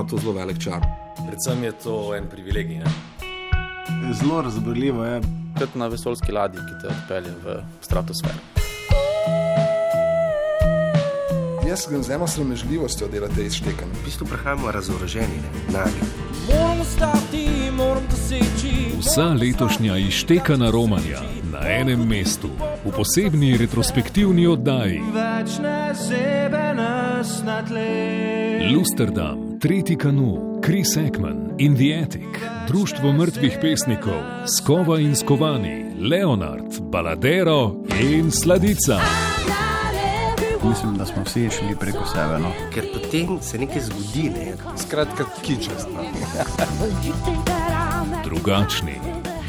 ima to zelo velik čar. Predvsem je to en privilegij. Ne? Zelo razborljivo je. Kot na vesoljski ladji, ki te odpelje v stratosfero. Jaz grem z eno sramežljivostjo delati izštekanje. V bistvu prehajamo razoroženi, nagi. Vsa letošnja izštekana romanja na enem mestu, v posebni retrospektivni oddaji. Lusterdam, Tretji kanu, Chris Ekman in The Attic, Društvo mrtvih pesnikov, Skova in Skovani, Leonard, Baladero in Sladica. Mislim, da smo vsi šli preko sebe. No? Ker potem se nekaj zgodi. Ne? Skratka, kičast. Drugačni,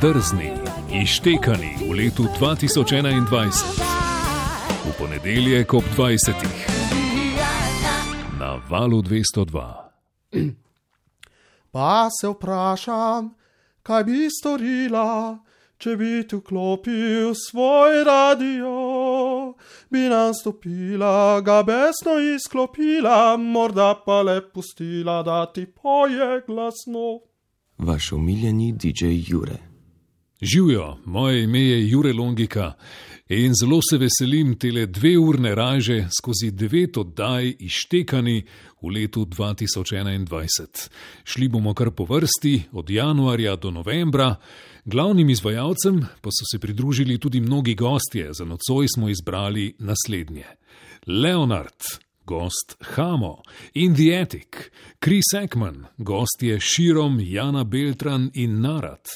drzni, ištekani v letu 2021, v ponedeljek ob 20. na valu 202. Pa se vprašam, kaj bi storila, če bi tu klopil svoj radio. Bi nastopila, ga besno izklopila, morda pa le pustila, da ti poje glasno. Vaš omiljeni DJ Jure. Živijo, moje ime je Jure Longika in zelo se veselim tele dve urne raže skozi devet oddaj ištekani v letu 2021. Šli bomo kar po vrsti, od januarja do novembra. Glavnim izvajalcem pa so se pridružili tudi mnogi gostje, za nocoj smo izbrali naslednje: Leonard, gost Hamo in The Attic, Chris Ekman, gostje Širom, Jana Beltran in Narat,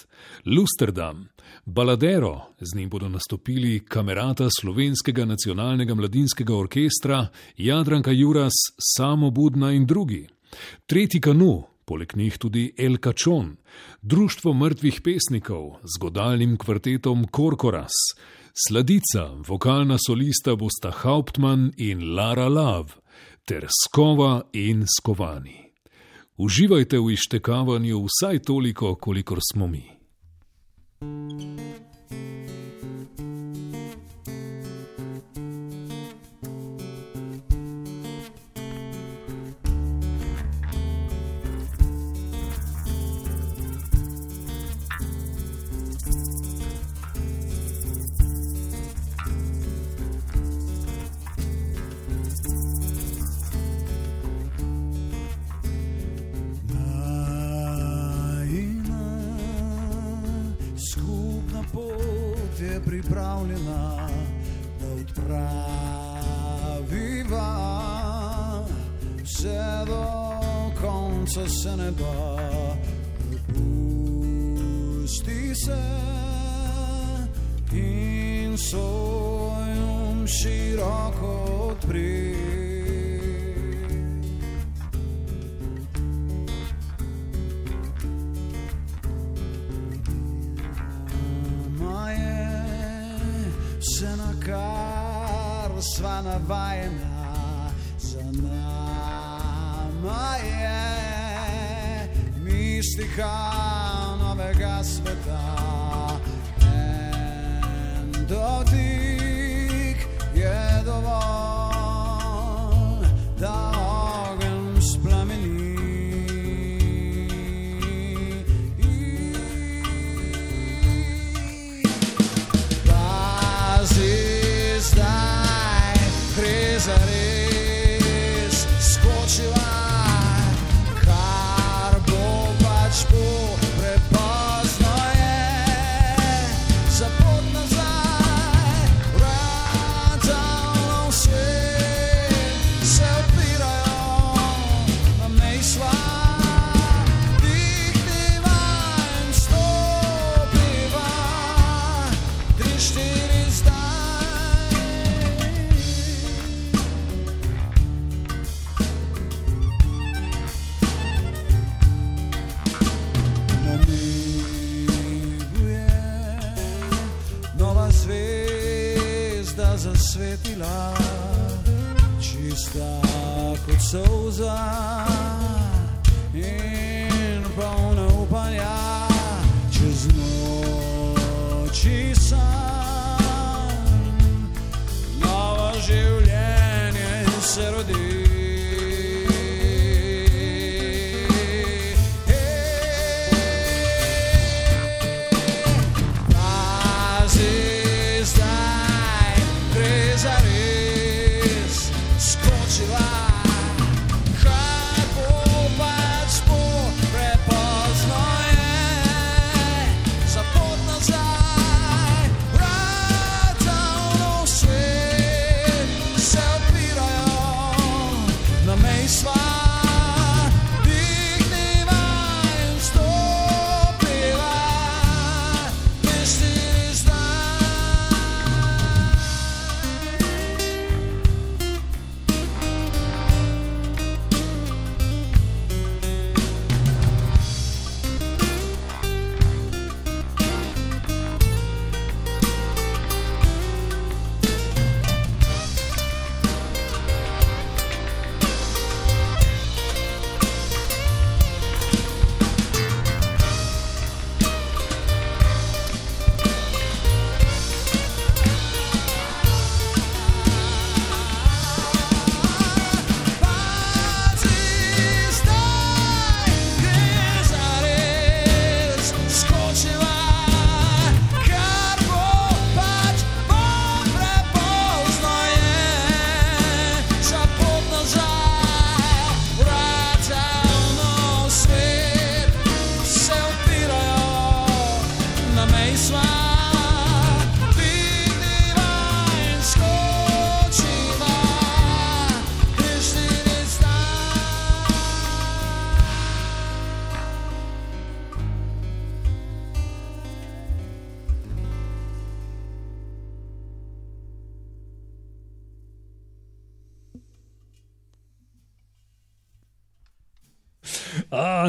Lusterdam, Baladero, z njim bodo nastopili kamerata Slovenskega nacionalnega mladinskega orkestra, Jadranka Juras, Samo Budna in drugi. Tretji kanu, poleg njih tudi El Kačon, Društvo mrtvih pesnikov z godalnim kvartetom Korkoras, Sladica, vokalna solista bosta Hauptmann in Lara Love, ter Skova in Skovani. Uživajte v ištekavanju vsaj toliko, kolikor smo mi. Música pripravljena, da odpraviva vse do konca se ne da. Pusti se in svoj um široko odpri. Kar sva navajena, za nama je mistika novega sveta. En dotik je dovolj, da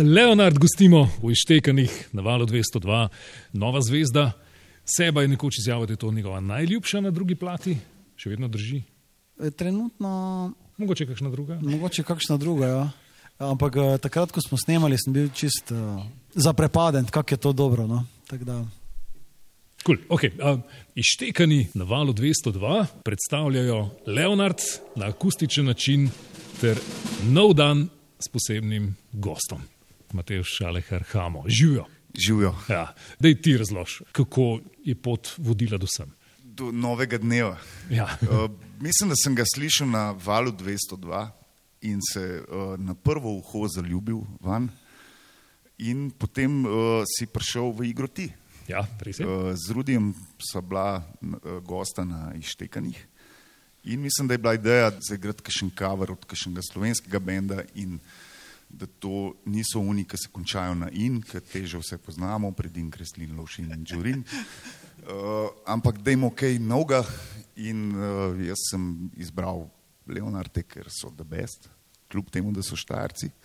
Leonard gostimo v Ištekanih na valu 202, nova zvezda. Seba je nekoč izjavil, da je to njegova najljubša na drugi plati, še vedno drži. E, Trenutno, Mogoče kakšna druga. mogoče kakšna druga. Ja. Ampak eh, takrat, ko smo snemali, sem bil čist uh, zaprepaden, kako je to dobro. No? Tako Da, Cool. Okay. Uh, Ištekani na valu 202 predstavljajo Leonard na akustičen način ter nov dan s posebnim gostom, Matej Šalehar Hamo. Živijo. Živijo Ja. Daj ti razlož, kako je pot vodila do sem. do novega dneva. Ja. Uh, mislim, da sem ga slišal na valu 202 in se uh, na prvo uho zaljubil van, in potem uh, si prišel v igro ti. Ja. Uh, z Rudijem sva bila uh, gosta na Ištekanih in mislim, da je bila ideja zaigrati kakšen cover od kakšnega slovenskega benda in da to niso oni, ki se končajo na in, ker te že vse poznamo, predin, kreslin, lovšin in džurin. Uh, ampak da imamo kaj novega in uh, jaz sem izbral Leonarde, ker so the best, kljub temu, da so štarci.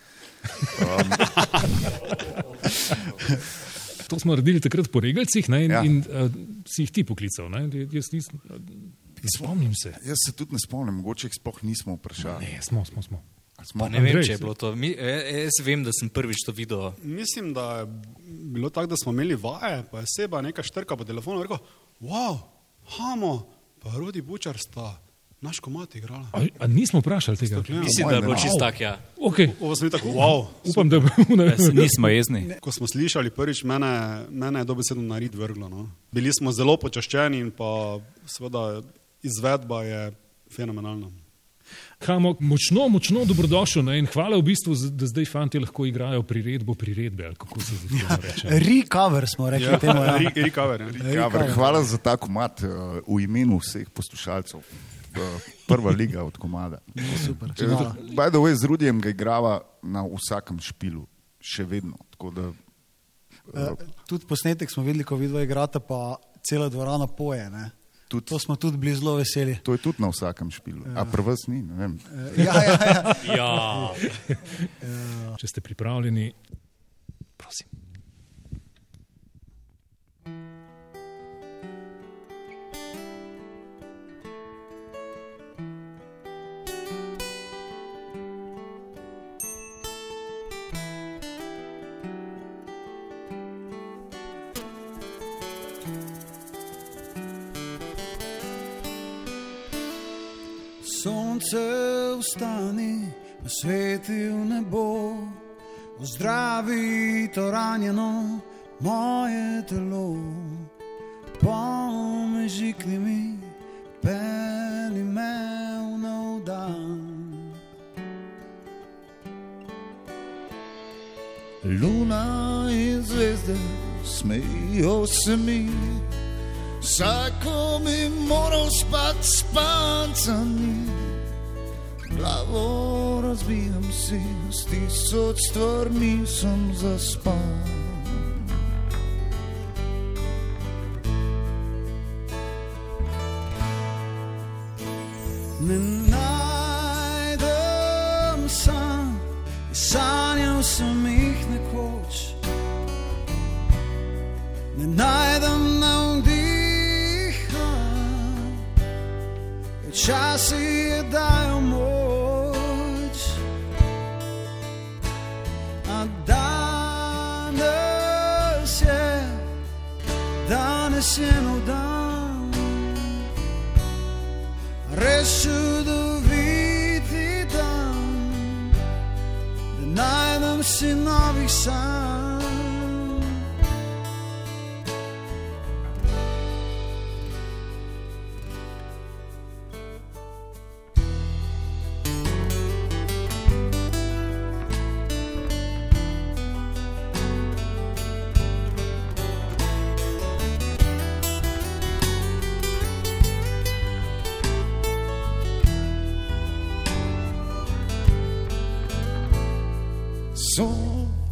To smo naredili takrat po regalcih ne, in, ja. In uh, si jih ti poklical. Ne? Jaz nisem, uh, spomnim se. Jaz se tudi ne spomnim, mogoče jih sploh nismo vprašali. Ne, smo, smo, smo. Smo, Ne vem, Andrej, če je bilo to. Mi, e- jaz vem, da sem prvič to videl. Mislim, da je bilo tako, da smo imeli vaje, pa je seba neka štrka po telefonu in rekel: Wow, hamo, pa Rudi Bučar sta naš komat igrala. A, a nismo vprašali tega? Stakljeno. Mislim, da je bilo čisto tak, ja. Okay. Sem bil tako, wow. Upam, da ne Nismo jezni. Ko smo slišali prvič, mene, mene je dobesedno na rid vrglo. No. Bili smo zelo počaščeni in pa seveda izvedba je fenomenalna. Hamo, močno, močno dobrodošel ne? in hvala v bistvu, da zdaj fanti lahko igrajo priredbo priredbe. ali Kako se zdaj to reče? Recover smo rekli ja. temu. Ja. Re- Recover. Ja. Recover. Hvala za ta komat uh, v imenu vseh poslušalcev. Uh, Prva liga od komada. Super. Eh, By the way, z Rudijem ga igrava na vsakem špilu, še vedno. Tako Da, Uh, tudi posnetek smo videli, ko vidva igrata, pa cela dvorana poje. Ne? Tudi, To smo tudi bili zelo veseli. to je tudi na vsakem špilu. A pri vas ni, ne vem. Eh, Ja, ja, ja. Ja. Če ste pripravljeni, prosim. Sonce vstani, osveti v nebo, ozdravi to ranjeno moje telo. Pomežikni mi, peli me v nov dan. Luna in zvezde smejijo se mi, vsako mi moral spati s pancami. Glavo razbijam si, s tisoč stvarmi sem zaspan. Ne najdem sam, sanjal sem jih nekoč. Ne najdem navdiha, časi je dajo moč. Nov dan res čudoviti dan, da najdem si novih sanj.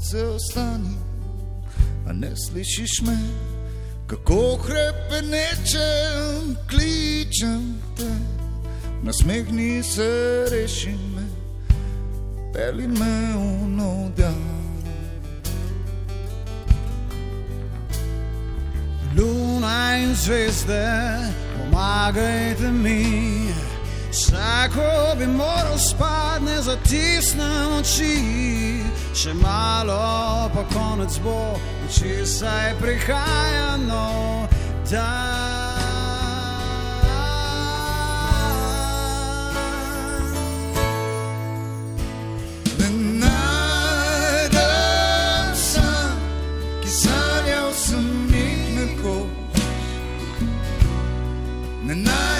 srce ostani, a ne slišiš me, kako krepenečem, kličem te. Nasmehni se, reši me, peli me v nov dan. Luna in zvezde, pomagajte mi. Vsako bi moral spad, ne zatisnem oči, še malo pa konec bo, če saj prihaja nov dan. Sanjal sem jih nekoč, ne naj.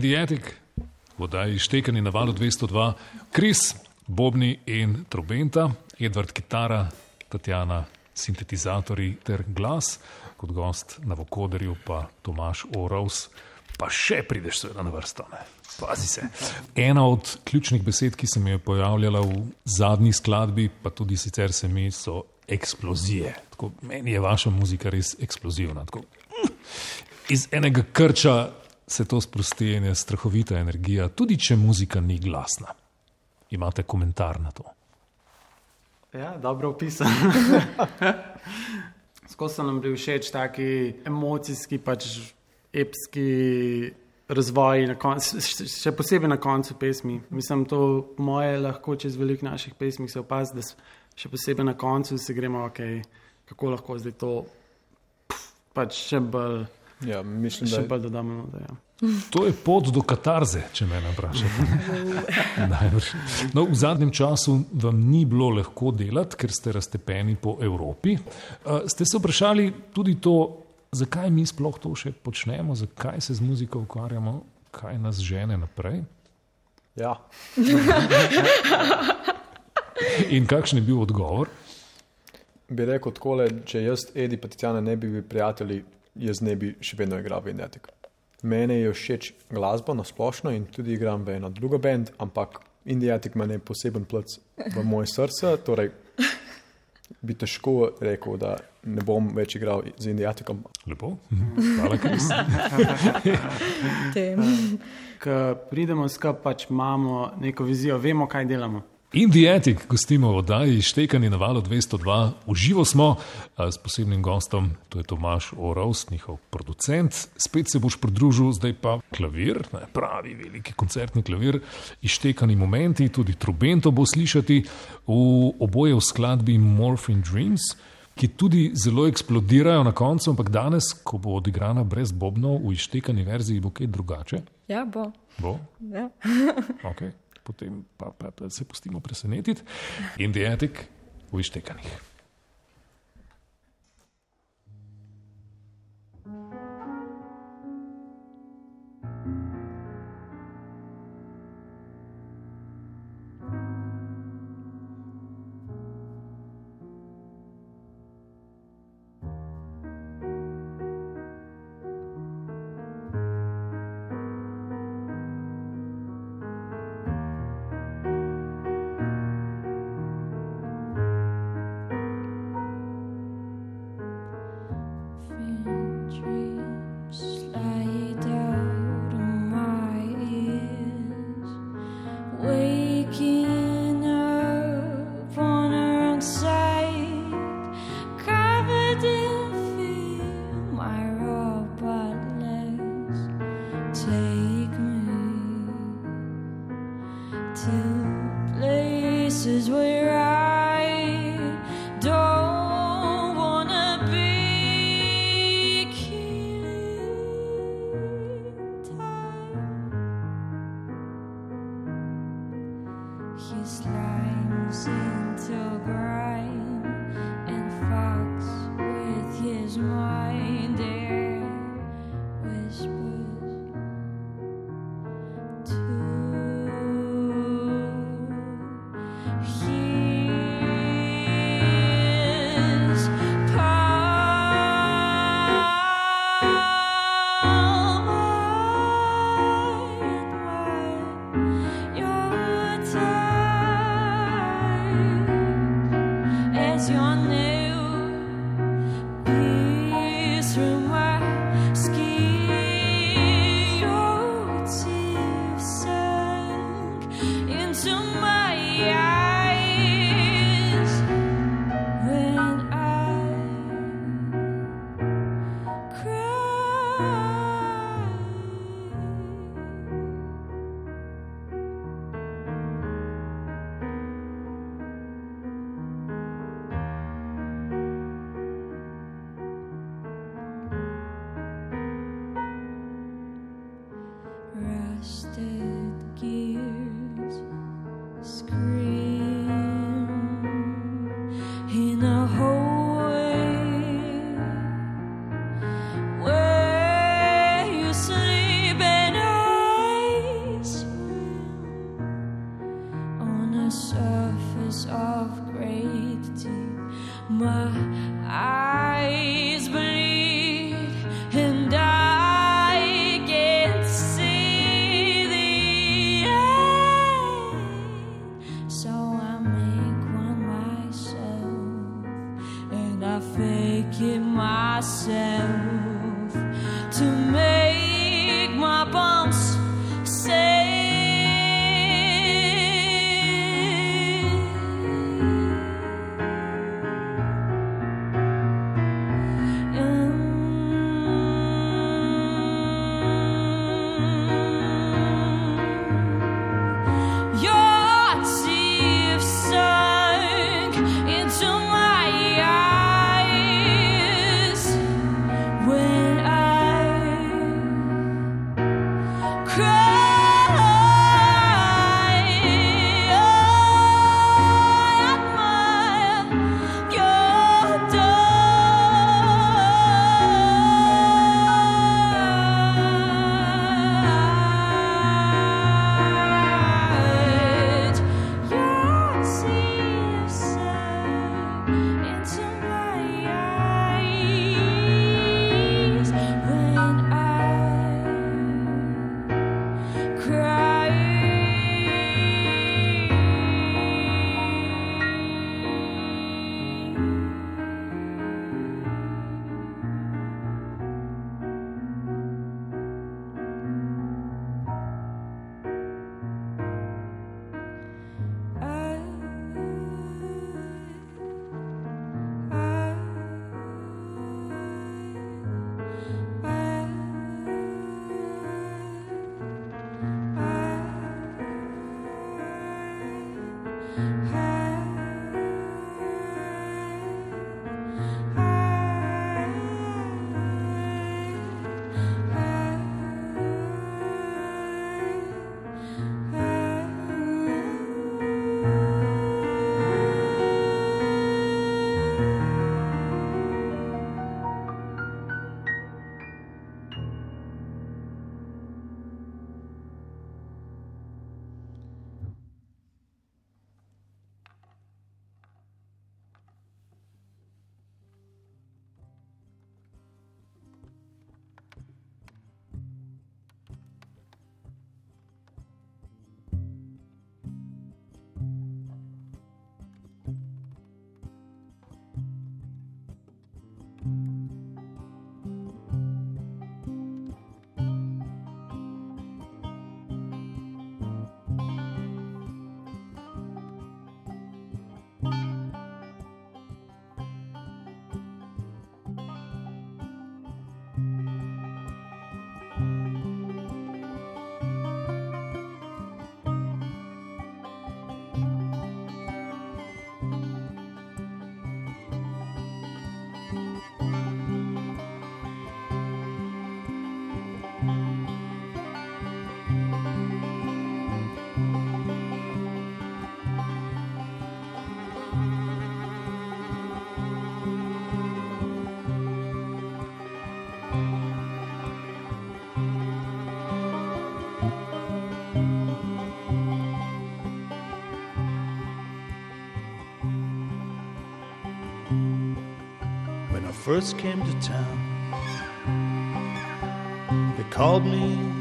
The Attic, vodaji štekani na valu 202, Kris, Bobni in Trobenta, Edvard Kitara, Tatjana, sintetizatori ter glas, kot gost na Vokoderju pa Tomaš Orovs, pa še prideš seveda na vrsto. Ne? Pazi se. Ena od ključnih besed, ki se mi je pojavljala v zadnji skladbi, pa tudi sicer se mi so eksplozije. Tako, meni je vaša muzika res eksplozivna. Tako, iz enega krča se to sprosti in je strahovita energija, tudi če muzika ni glasna. Imate komentar na to? Ja, dobro opisan. Skozi so nam bili všeč taki emocijski, pač epski razvoj, na koncu, še posebej na koncu pesmi. Mislim, to moje lahko čez veliko naših pesmi se opazi, da še posebej na koncu se gremo, okay, kako lahko zdaj to pf, pač še bolj. Ja, mislim, še da bolj dodamo. Da, ja. To je pot do katarze, če me vprašate. No, v zadnjem času vam ni bilo lahko delati, ker ste raztepeni po Evropi. Uh, ste se vprašali tudi to, zakaj mi sploh to še počnemo, zakaj se z muziko ukvarjamo, kaj nas žene naprej? Ja. In kakšen je bil odgovor? Bi rekel tako, če jaz, Edi, pa Titjana ne bi bili prijatelji, jaz ne bi še vedno igral v Indijatiku. Mene je všeč glasba na splošno in tudi igram v eno drugo bend, ampak Indijatik ima poseben plac v moje srce. Torej, bi težko rekel, da ne bom več igral z Indijatikom. Lepo, hvala, Kris. Ko pridemo skupaj, pač imamo neko vizijo, vemo, kaj delamo. Indijatik, gostimo v oddaji Štekani na valu 202. Uživo smo s posebnim gostom, to je Tomaš Orovs, njihov producent. Spet se boš pridružil, zdaj pa klavir, ne, pravi veliki koncertni klavir, ištekani momenti, tudi trubento bo slišati v oboje v skladbi Morphine Dreams. Ki tudi zelo eksplodirajo na koncu, ampak danes, ko bo odigrana brez bobnov v ištekani verziji, bo kaj drugače. Ja, bo. Bo? Ja. Okay potem pa, pa, pa se pustimo presenetiti. In diatik v ištekanih. First came to town, they called me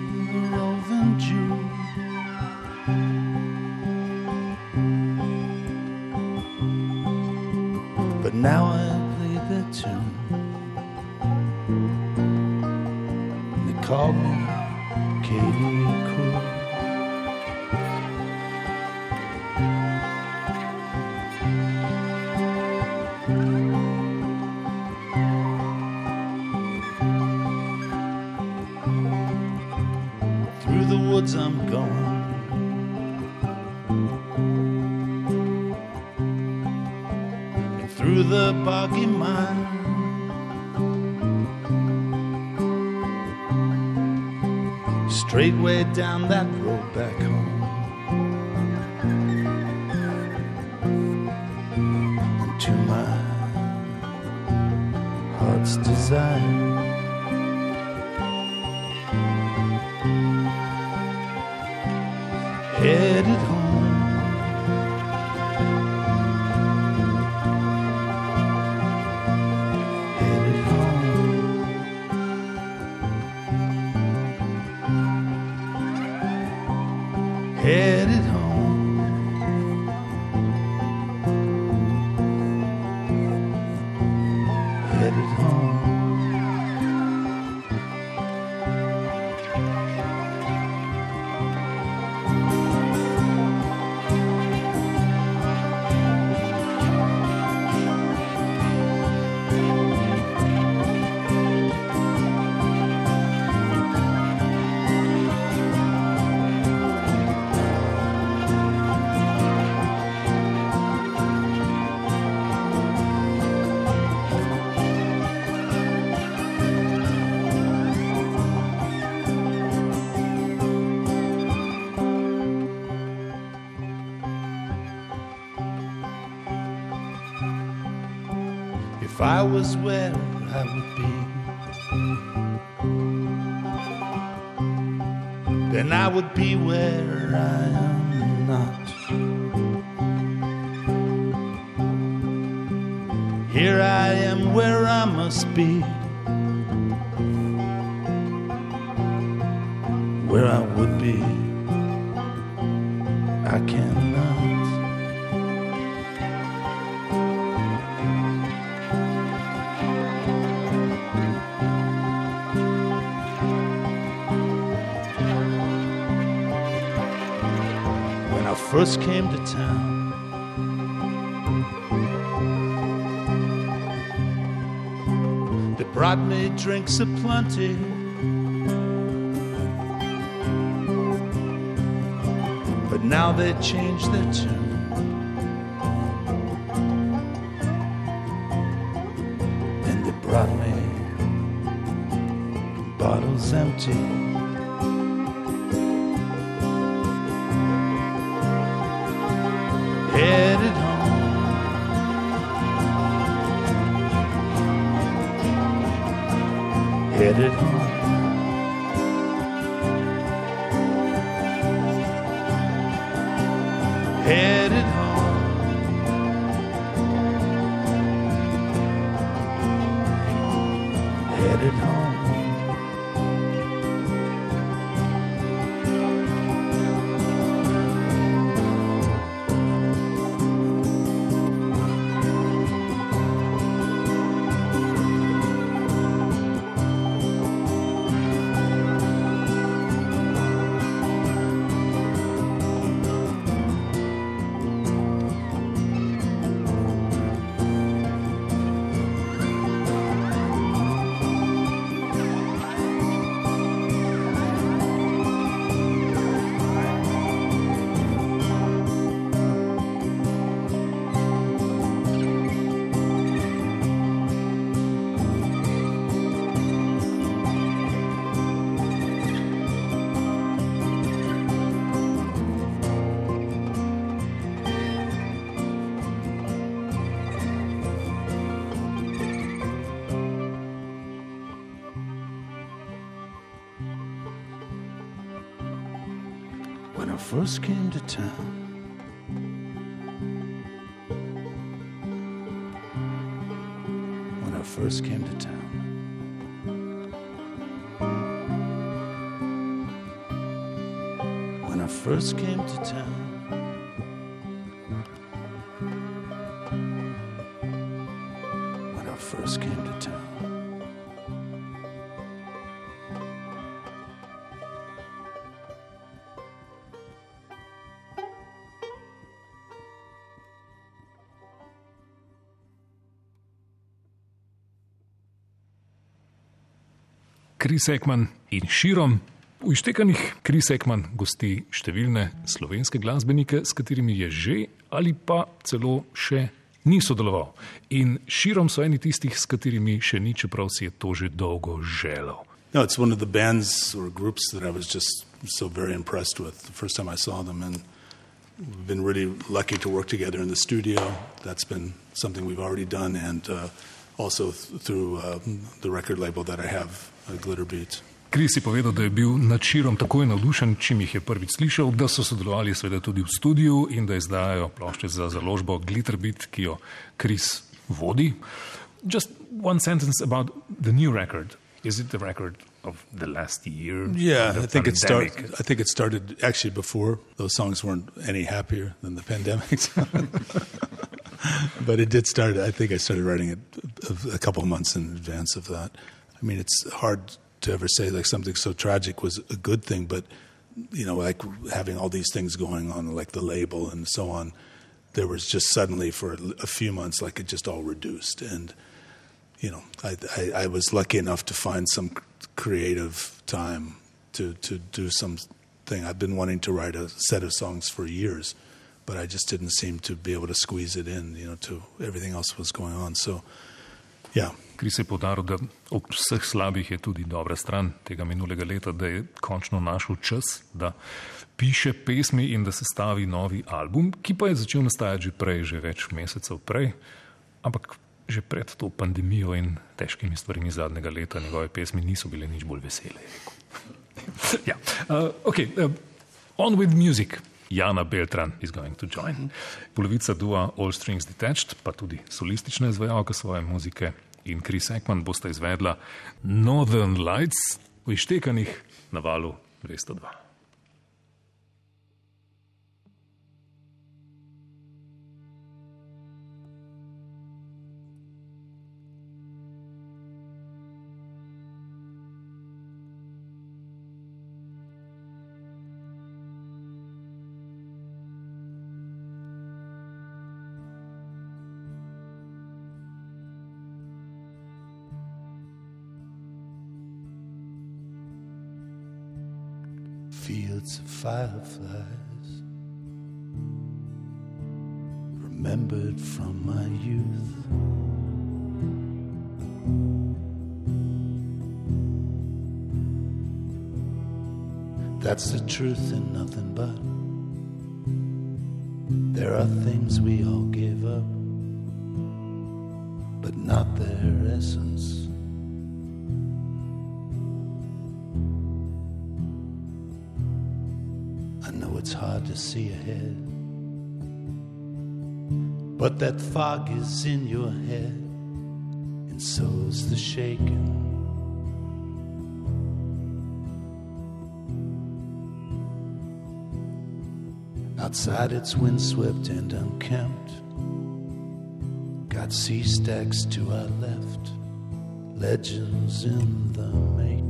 down that I was where first came to town. They brought me drinks aplenty. But now they changed their tune. And they brought me bottles empty. did it. skin. Kris Ekman in širom. V Ištekanih Kris Ekman gosti številne slovenske glasbenike, s katerimi je že ali pa celo še ni sodeloval. In širom so eni tistih, s katerimi še ni, čeprav si je to že dolgo želel. No, it's one of the bands or groups that I was just so very impressed with the first time I saw them. And we've been really lucky to work together in the studio. That's been something we've already done, and uh, also th- through uh, the record label that I have, Glitter Beats. Kris je povedal, da je bil nad širom takoj navdušen, čim jih je prvič slišal, da so sodelovali seveda tudi v studiu in da izdajajo plošče za založbo Glitterbit, ki jo Kris vodi. Just one sentence about the new record. Is it the record of the last year? Yeah, I think it started. I think it started actually before those songs weren't any happier than the pandemic. but it did start. I think I started writing it a couple of months in advance of that. I mean, it's hard to ever say like something so tragic was a good thing, but you know, like having all these things going on, like the label and so on, there was just suddenly for a few months, like it just all reduced. And, you know, I, I, I was lucky enough to find some creative time to, to do something. I've been wanting to write a set of songs for years, but I just didn't seem to be able to squeeze it in, you know, to everything else was going on. So, yeah. Kris je podaril, da ob vseh slabih je tudi dobra stran tega minulega leta, da je končno našel čas, da piše pesmi in da se stavi novi album, ki pa je začel nastajati že prej, že več mesecev prej, ampak že pred to pandemijo in težkimi stvarmi zadnjega leta njegove pesmi niso bile nič bolj vesele. ja, uh, ok, uh, on with music. Jana Beltran is going to join. Polovica dua All Strings Detached, pa tudi solistična izvajalka svoje muzike in Chris Ekman bosta izvedla Northern Lights v ištekanih na valu 202. Fields of fireflies, remembered from my youth. That's the truth and nothing but. There are things we all give up, but not their essence. Hard to see ahead, but that fog is in your head, and so's the shaking. Outside it's windswept and unkempt. Got sea stacks to our left, legends in the making.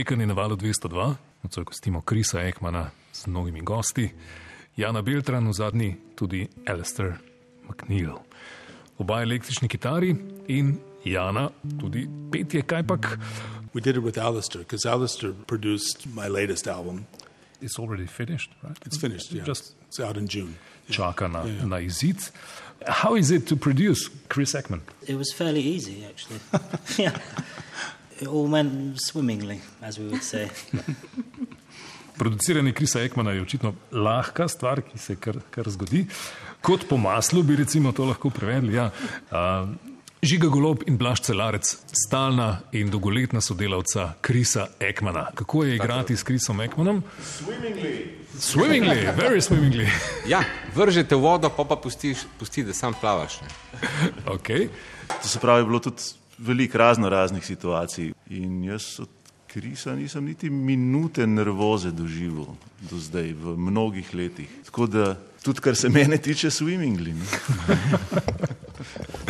Ištekani na valu 202, nocoj gostimo Krisa Ekmana z mnogimi gosti, Jana Beltran v zadnji, tudi Alistair McNeil. Oba električni kitari in Jana tudi petje, kajpak. We did it with Alistair because Alistair produced my latest album. It's already finished, right? It's finished, yeah. Just it's out in June. čaka na, Yeah, yeah. na izid. How is it to produce Chris Ekman? It was fairly easy, actually. yeah. It all went swimmingly, as we would say. Produciranje Krisa Ekmana je očitno lahka stvar, ki se kar, kar zgodi. Kot po maslu bi recimo to lahko prevedli. Ja. Uh, Žiga Golob in Blaž Celarec, stalna in dolgoletna sodelavca Krisa Ekmana. Kako je igrati s Krisom Ekmanom? Swimmingly, very swimmingly. Ja, vržete v vodo, pa pa pustiš, pusti, da sam plavaš. Ne. Okay. To se pravi, je bilo tudi veliko razno raznih situacij in jaz od Krisa nisem niti minute nervoze doživel do zdaj v mnogih letih. Tako da tudi kar se mene tiče swimmingly. ne.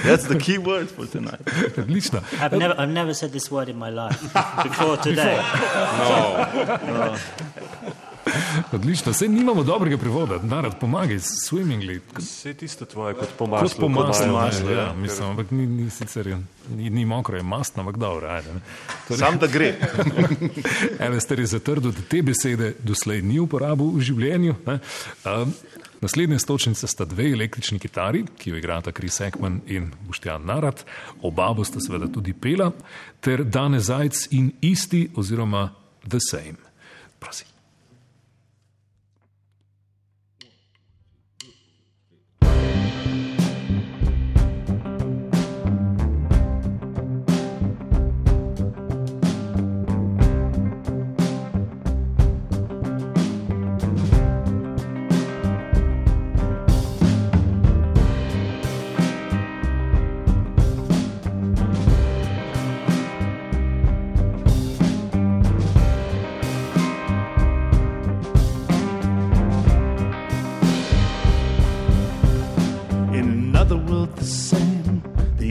That's the key word for tonight. Odlično. I've never, I've never said this word in my life before today. No. No. Odlično, vse nimamo dobrega prevoda, narod pomagaj, swimmingly. Vse tisto tvoje kot po Kot maslu. po kot maslo, ne, ja, ja. mislim, ampak ni, ni sicer ni, ni mokro, je mastno, ampak dobro, ajde. ne. Sam da gre. Alistair je zatrdil, da te besede doslej ni uporabil v življenju. ne. Um, Naslednje stočnice sta dve električni kitari, ki jo igrata Chris Ekman in Boštjan Narat, oba bosta seveda tudi pela, ter Dane Zajc in isti oziroma The Same. Prosim.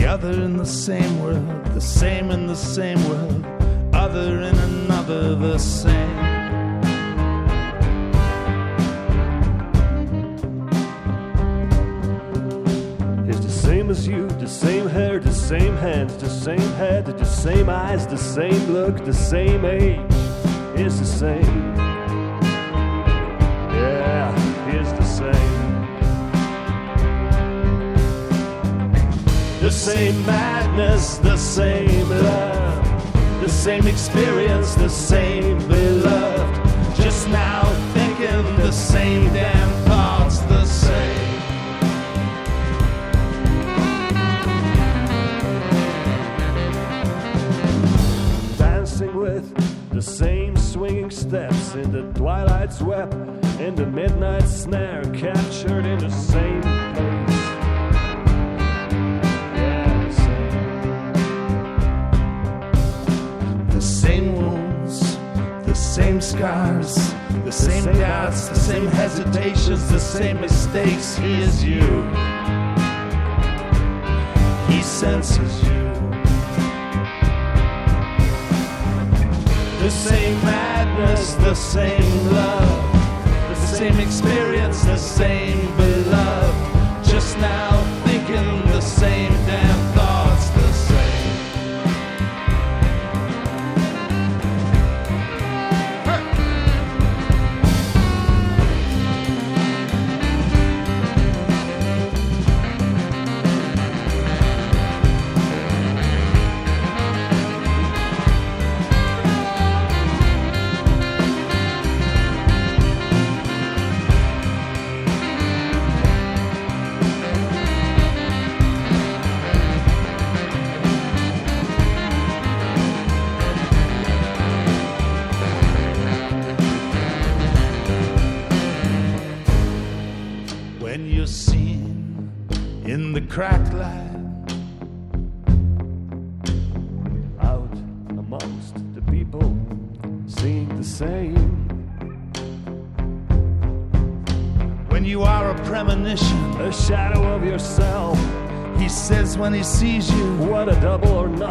Other in the same world, the same in the same world, other in another, the same. It's the same as you, the same hair, the same hands, the same head, the same eyes, the same look, the same age. It's the same. The same. Madness, the same love. The same experience, the same beloved. Just now thinking the same damn thoughts, the same. Dancing with the same swinging steps in the twilight's web, in the midnight snare, captured in the same place. Same. The same wounds, the same scars, the same doubts, the same hesitations, the same mistakes. He is you. He senses you. The same madness, the same love, the same experience, the same beloved. Just now thinking the same damn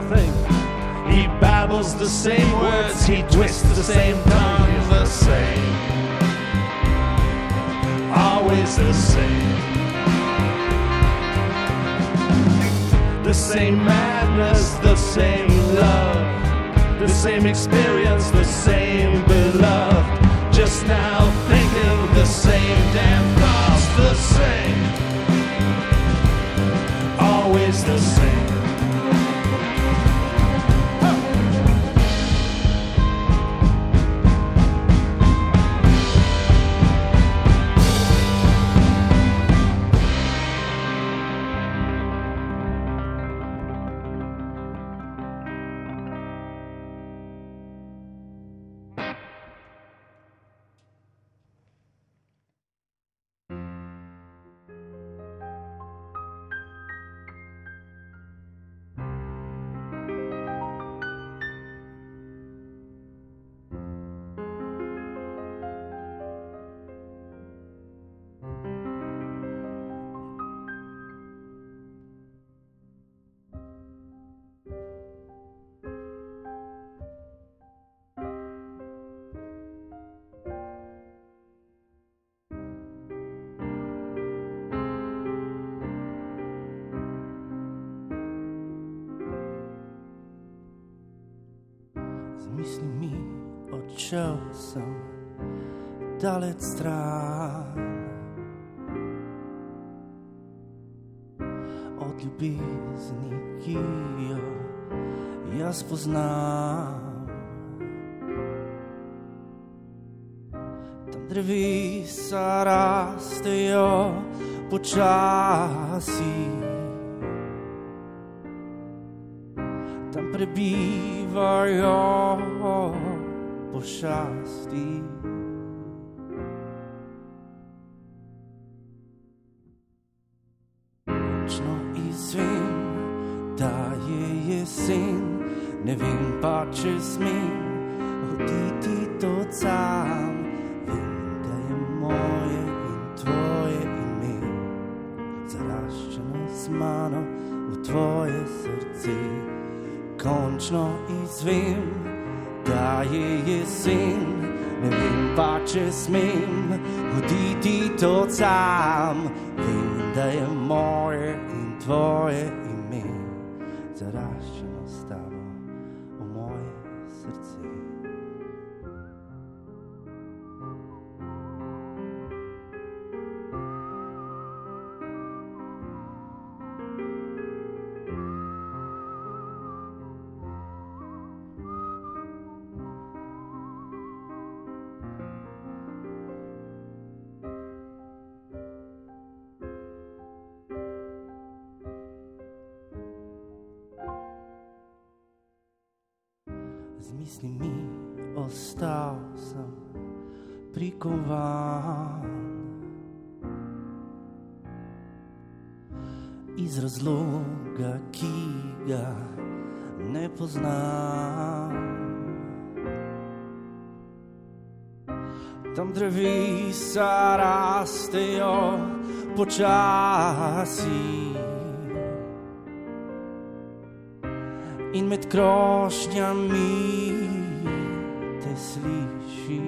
nothing. he babbles the same words, he twists the same tongue, the same. Always the same. The same madness, the same love, the same experience, the same beloved. Just now thinking the same damn thoughts, the same. Always the same. Daleč stran. Od ljubezni, ki jo jaz poznam. Tam drevesa rastejo počasi. Srce. Z njimi ostal sem prikovan. Iz razloga, ki ga ne poznam. Tam drevesa rastejo počasi. Krošnjami te sliši.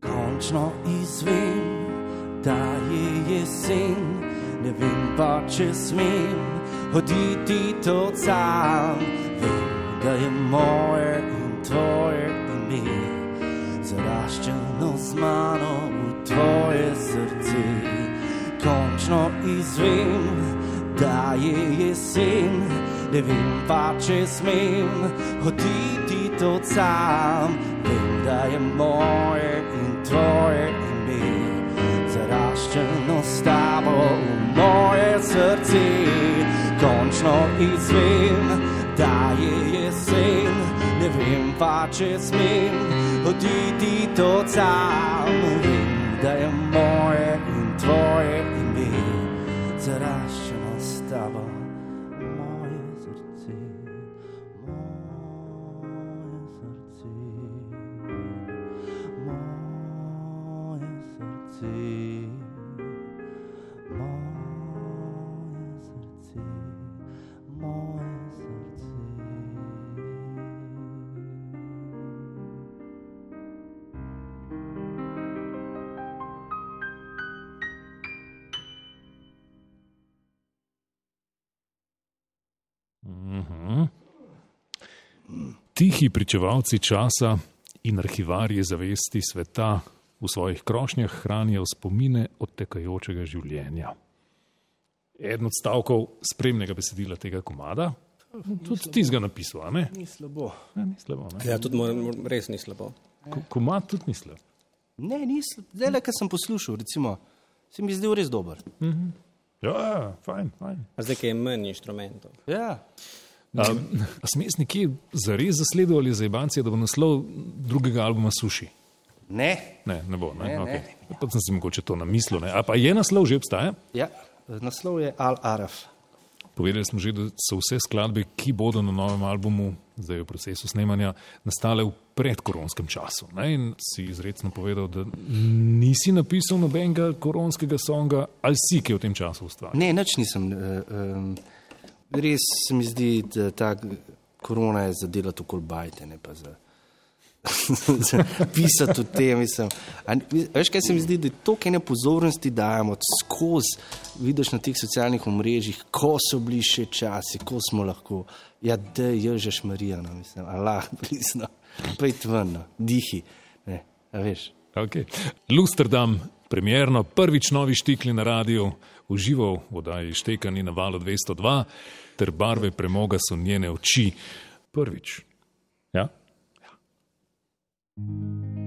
Končno izvem, da je jesen, ne vem pa, če smem hoditi to sam. Vem, da je moje in tvoje ime, zaraščeno z mano v tvoje srce. Končno izvem, da je jesen, ne vem pa, če smem hoditi to sam. Vem, da je moje in tvoje ime, zaraščeno s tabo v moje srce. Končno izvem, da je jesen, ne vem pa, če smem hoditi to sam. Vem, da je moje in tvoje ime, zaraščeno Tihi pričevalci časa in arhivarji zavesti sveta v svojih krošnjah hranijo spomine odtekajočega življenja. Eden od stavkov spremnega besedila tega komada, tudi ti si ga napisal, a ne? Ni slabo. Ja, ni slabo ne? Ja, tudi moj, res ni slabo. Ko- Komad tudi ni slab. Ne, ni slabo. Zdaj, le, kar sem poslušal, recimo, se mi je zdel res dober. Mhm. Ja, ja, fajn, fajn. A zdaj, ki je manj inštrumentov. Ja. A smes nekje zares zasledovali za Ibancija, da bo naslov drugega albuma Suši? Ne. Ne, ne bo. Ne? Ne, ne. Okay. Pa sem si mogoče to namislil. Ne? A pa je naslov že obstaja? Ja, naslov je Al Araf. Povedali smo že, da so vse skladbe, ki bodo na novem albumu, zdaj v procesu snemanja, nastale v predkoronskem času. Ne? In si izredno povedal, da nisi napisal nobenega koronskega songa, ali si, ki v tem času ustvaril. Ne, nič nisem. Uh, um, res se mi zdi, da ta korona je zadela tako bajte, ne pa za. za pisati o tem, mislim. A, veš, kaj se mi zdi, da je toliko ene pozornosti dajemo skozi, vidiš na teh socialnih omrežjih, ko so bili še časi, ko smo lahko, ja, da je že šmarija, no, mislim, Allah, blisno, pejt ven, no, dihi, ne, veš. Okay. Lusterdam, premjerno, prvič novi štikli na radiju, užival v oddaji Štekani na valu 202, ter barve premoga so njene oči. Prvič. Ja? leti,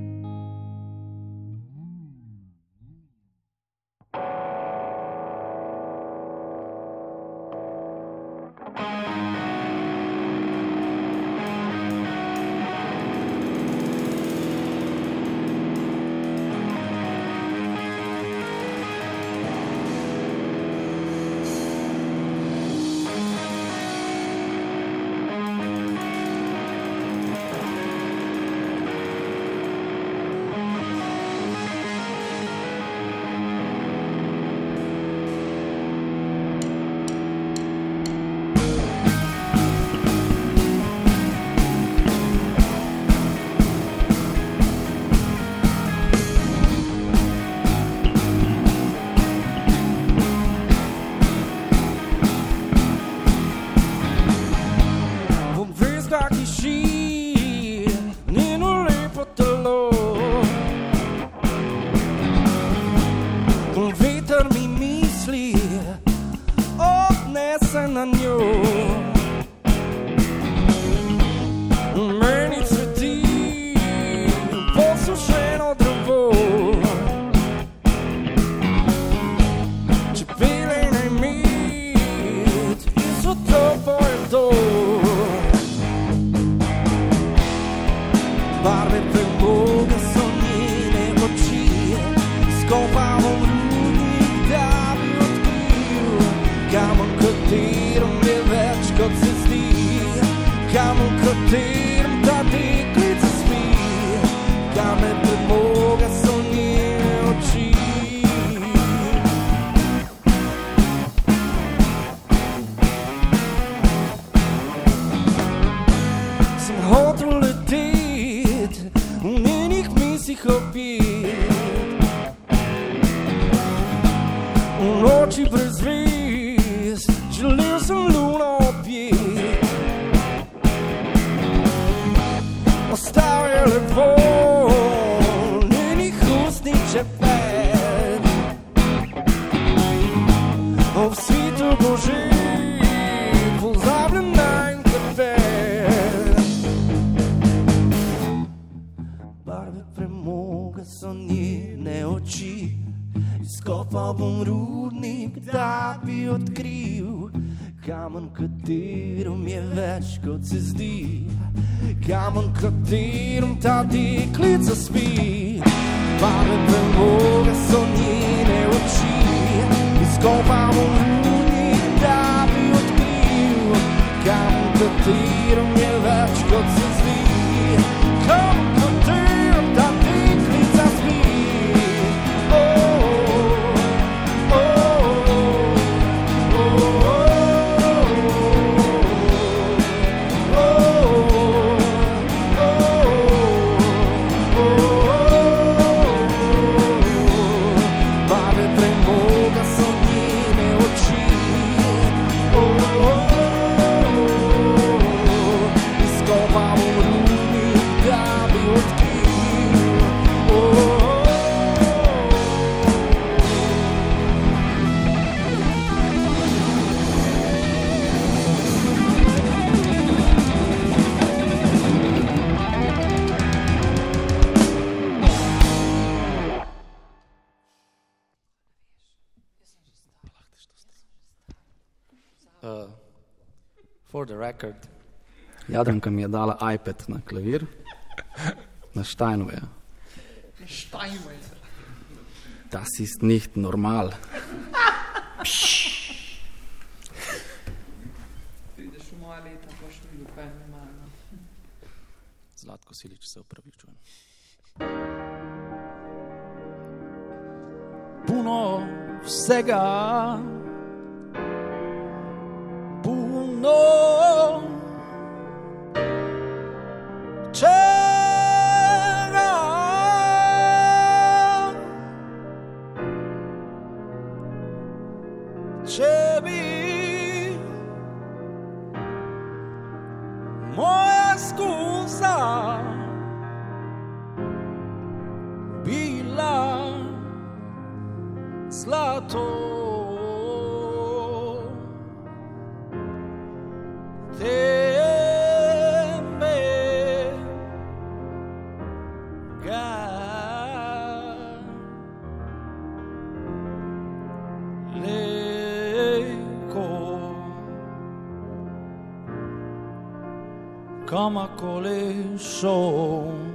dala iPad na klavir, na Steinway. Steinway. Das ist nicht normal. Pšš. Prideš v moja leta, boš videl, kaj je normalno. Zlatko Silič se upravičujem. Puno vsega, puno turn on. C'è moja scusa bila zlato. stomaco Song.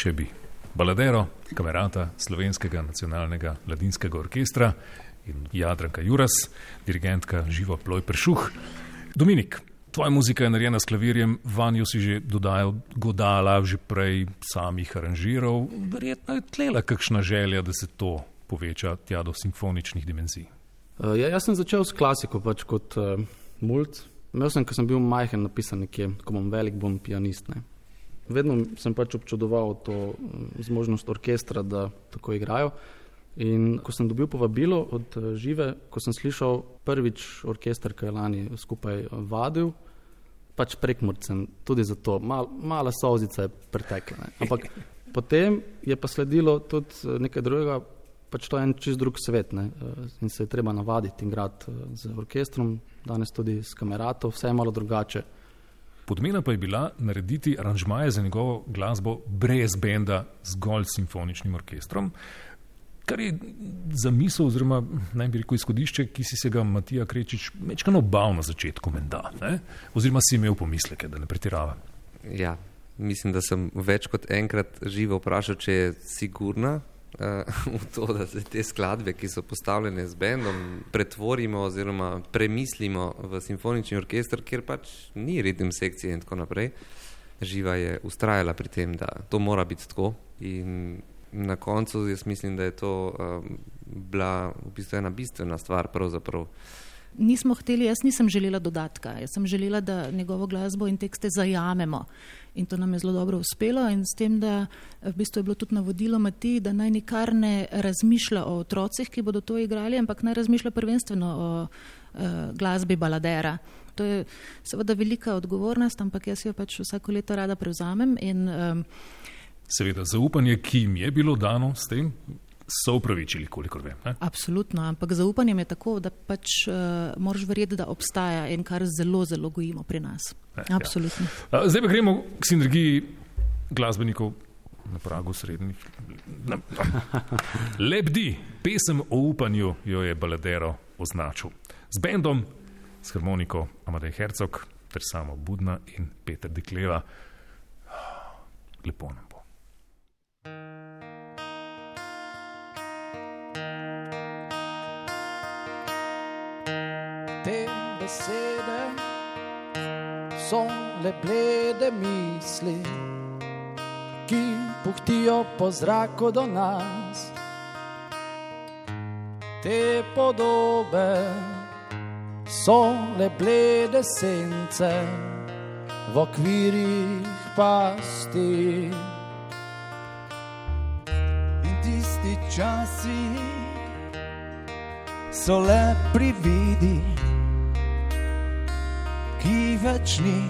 Če bi baladero, kamerata slovenskega nacionalnega mladinskega orkestra in Jadranka Juras, dirigentka Živo Ploj Pršuh. Dominik, tvoja muzika je narejena s klavirjem, vanjo si že dodajal godala, že prej samih aranžiral. Verjetno je tlela kakšna želja, da se to poveča tja do simfoničnih dimenzij. Uh, ja, jaz sem začel s klasiko pač kot uh, mulj. Imel sem, ko sem bil majhen, napisan nekje, ko bom velik, bom pianist. Ne. Vedno sem pač občudoval to mm, zmožnost orkestra, da tako igrajo. In ko sem dobil povabilo od eh, Žive, ko sem slišal prvič orkester, ki je lani skupaj eh, vadil, pač prekmorcem, tudi zato, mal, mala solzica je pretekla. Ne. Ampak potem je pa sledilo tudi eh, nekaj drugega, pač to je en čist drug svet ne. in se je treba navaditi in igrati z orkestrom, danes tudi s kamerato, vse je malo drugače. Podmena pa je bila narediti aranžmaje za njegovo glasbo brez benda, zgolj s simfoničnim orkestrom, kar je za misel, oziroma naj bi rekel izhodišče, ki si se ga Matija Krečič večkrat obal na začetku, menda, oziroma si imel pomisleke, da ne pretirava. Ja, mislim, da sem več kot enkrat živo vprašal, če je sigurna v to, da se te skladbe, ki so postavljene z bendom, pretvorimo oziroma premislimo v simfonični orkester, kjer pač ni ritem sekcije in tako naprej. Živa je ustrajala pri tem, da to mora biti tako. In na koncu jaz mislim, da je to um, bila v bistvu ena bistvena stvar. Pravzaprav. Nismo hteli, jaz nisem želela dodatka, jaz sem želela, da njegovo glasbo in tekste zajamemo. In to nam je zelo dobro uspelo, in s tem, da v bistvu je bilo tudi navodilo Mati, da naj nikar ne razmišlja o otrocih, ki bodo to igrali, ampak naj razmišlja prvenstveno o uh, glasbi baladera. To je seveda velika odgovornost, ampak jaz jo pač vsako leto rada prevzamem. In, um, Seveda, zaupanje, ki jim je bilo dano s tem, so upravičili, kolikor vem. Ne? Absolutno, ampak zaupanjem je tako, da pač uh, moraš verjeti, da obstaja in kar zelo, zelo gojimo pri nas. Ne, Absolutno. Ja. Zdaj pa gremo k sinergiji glasbenikov na pragu srednjih. Na, na. Lebdi, pesem o upanju jo je baladero označil. Z bendom, s harmoniko Amadej Hercog, ter samo Budna in Peter Dekleva. Lepo nam besede so le blede misli, ki puhtijo po zraku do nas. Te podobe so le blede sence v okvirih pasti. In tisti časi so le prividi, ki več ni,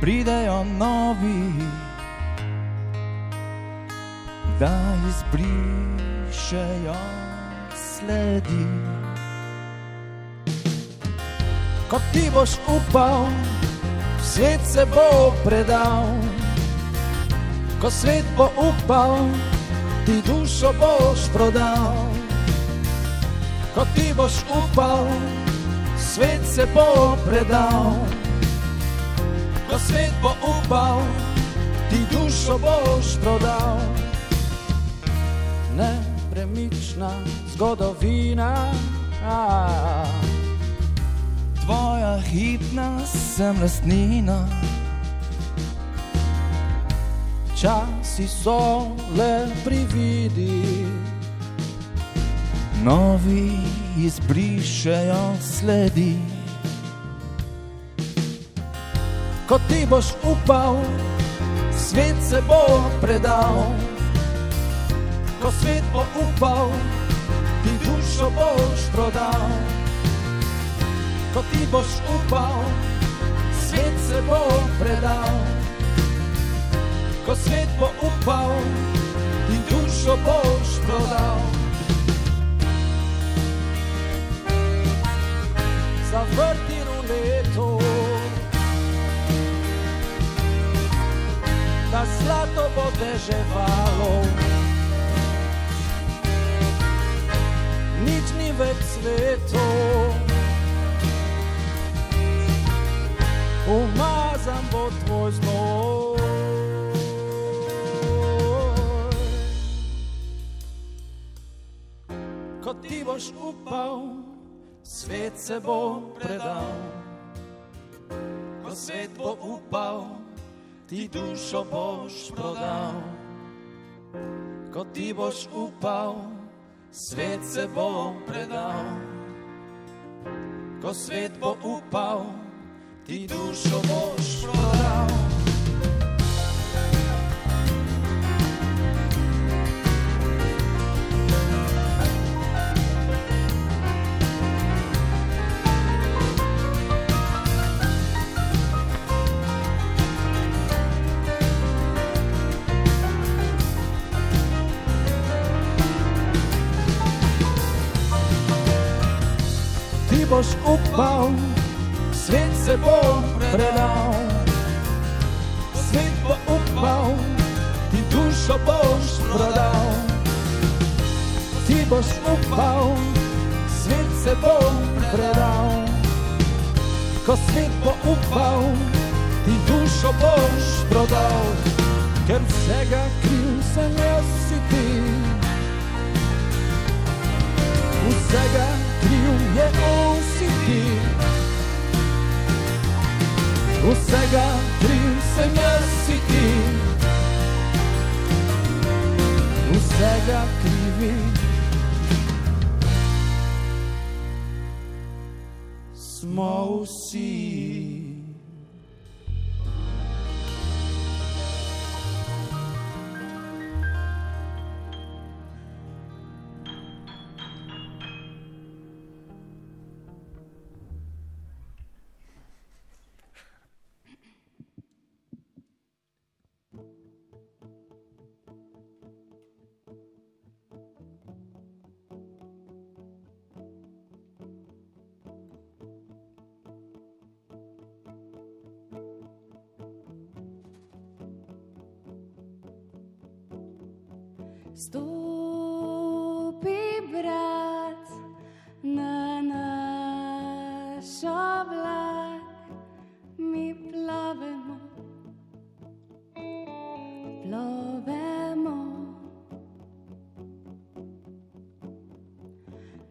pridejo novi, da izbrišejo sledi. Ko ti boš upal, svet se bo predal. Ko svet bo upal, ti dušo boš prodal. Ko ti boš upal, svet se bo predal. Ko svet bo upal, ti dušo boš prodal. Nepremična zgodovina, a, tvoja hitna sem lastnina. Časi so le prividi, novi izbrišejo sledi. Ko ti boš upal, svet se bo predal. Ko svet bo upal, ti dušo boš prodal. Ko ti boš upal, svet se bo predal. Ko svet bo upal, ti dušo boš prodal. Zavrti ruleto, da zlato bo deževalo. Nič ni več sveto, umazan bo tvoj znoj. Ko ti boš upal, svet se bo predal. Ko svet bo upal, ti dušo boš prodal. Ko ti boš upal, svet se bo predal. Ko svet bo upal, ti dušo boš prodal. Boš upal, svet se bo predal. Svet bo upal, ti dušo boš prodal. Ti boš upal, svet se bo predal. Ko svet bo upal, ti dušo boš prodal. Ker vsega kriv sem jaz si ti. Vsega kriv je on si ti. Vsega kriv sem jaz si ti. Vsega krivi. Smo vsi. Stopi, brat, na naš oblak, mi plavemo, plovemo.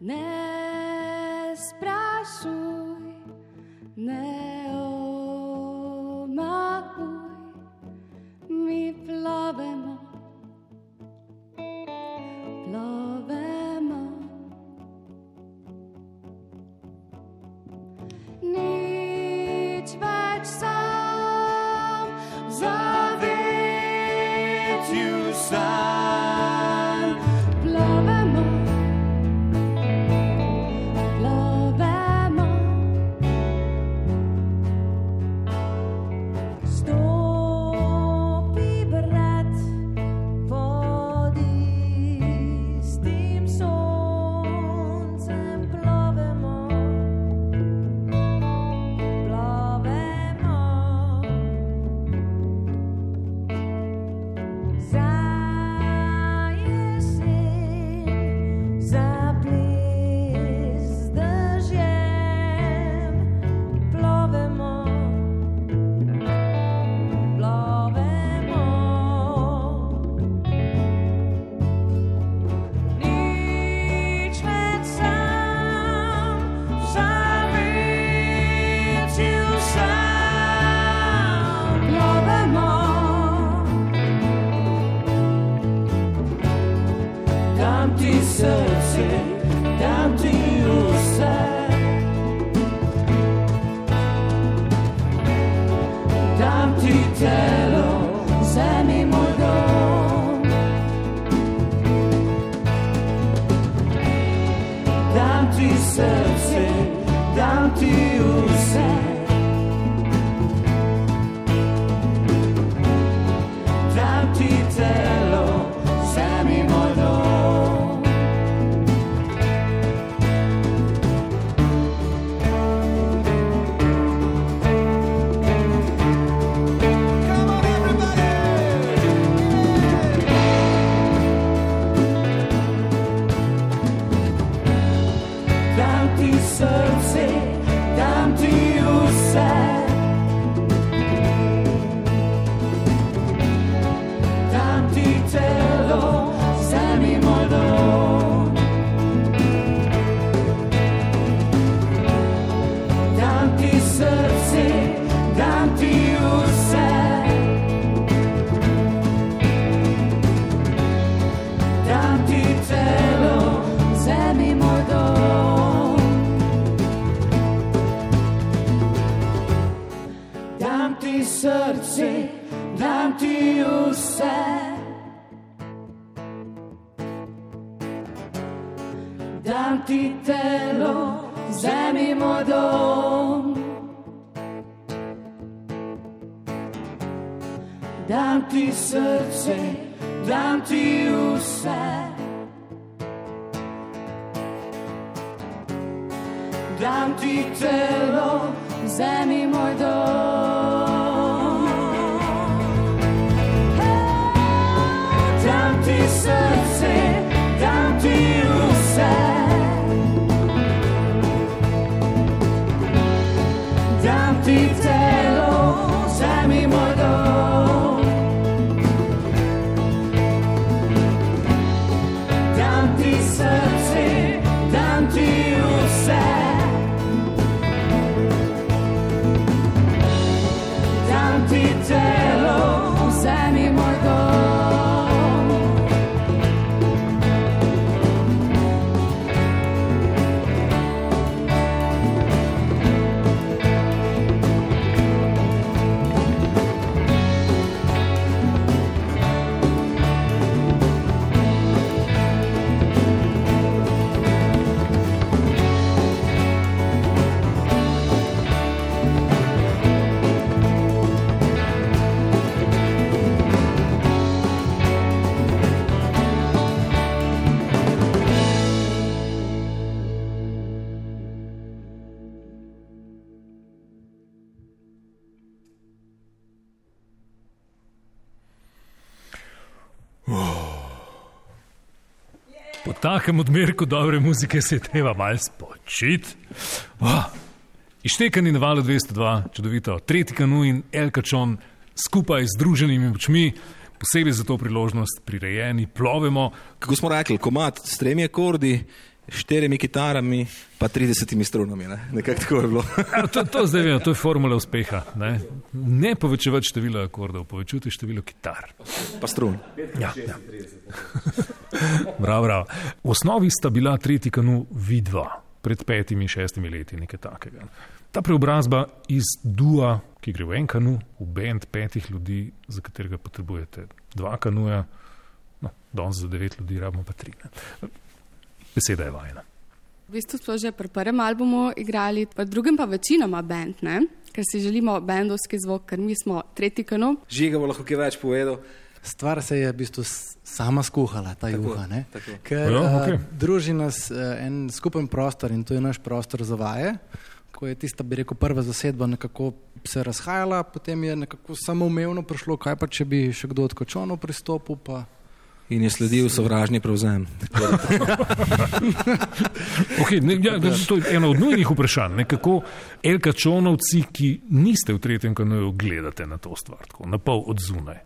Ne sprašuj, ne omahuj, mi plovemo. Takem odmerku dobre muzike se je treba malo spočiti. Oh. Ištekani na valu 202, čudovito, tretji kanu in Elkačon skupaj z združenimi močmi, posebej za to priložnost prirejeni, plovemo. Kako smo rekli, komat s tremi akordi, štirimi kitarami, pa 30 strunami. Ne? Nekako tako je bilo. Ja, to, to zdaj vemo, to je formula uspeha. Ne, ne povečevati število akordov, povečujte število kitar. Pa strun. Ja, ja. Bravo, bravo. V osnovi sta bila tretji kanu vidva pred petimi, šestimi leti, nekaj takega. Ta preobrazba iz dua, ki gre v en kanu, v bend petih ljudi, za katerega potrebujete dva kanuja, no, danes za devet ljudi rabimo pa tri. Ne. Beseda je vajna. V bistvu smo že pri prvem albumu igrali, pri drugem pa večinoma bend, ne? ker si želimo bendovski zvok, ker mi smo tretji kanal. Žiga bo lahko kaj več povedal. Stvar se je v bistvu sama skuhala, ta Tako, juha. ne. tako. Ker okej. okay. druži nas eh, en skupen prostor in to je naš prostor za vaje. Ko je tista, bi rekel, prva zasedba nekako se razhajala, potem je nekako samoumevno prišlo, kaj pa če bi še kdo od kočonov pristopil. Pa... In je sledil sovražni prevzem. Okay, ne, ja, to je eno od nujnih vprašanj. Ne, kako elkačonovci, ki niste v tretjem kanoju, gledate na to stvar, tako, na pol od zunaj.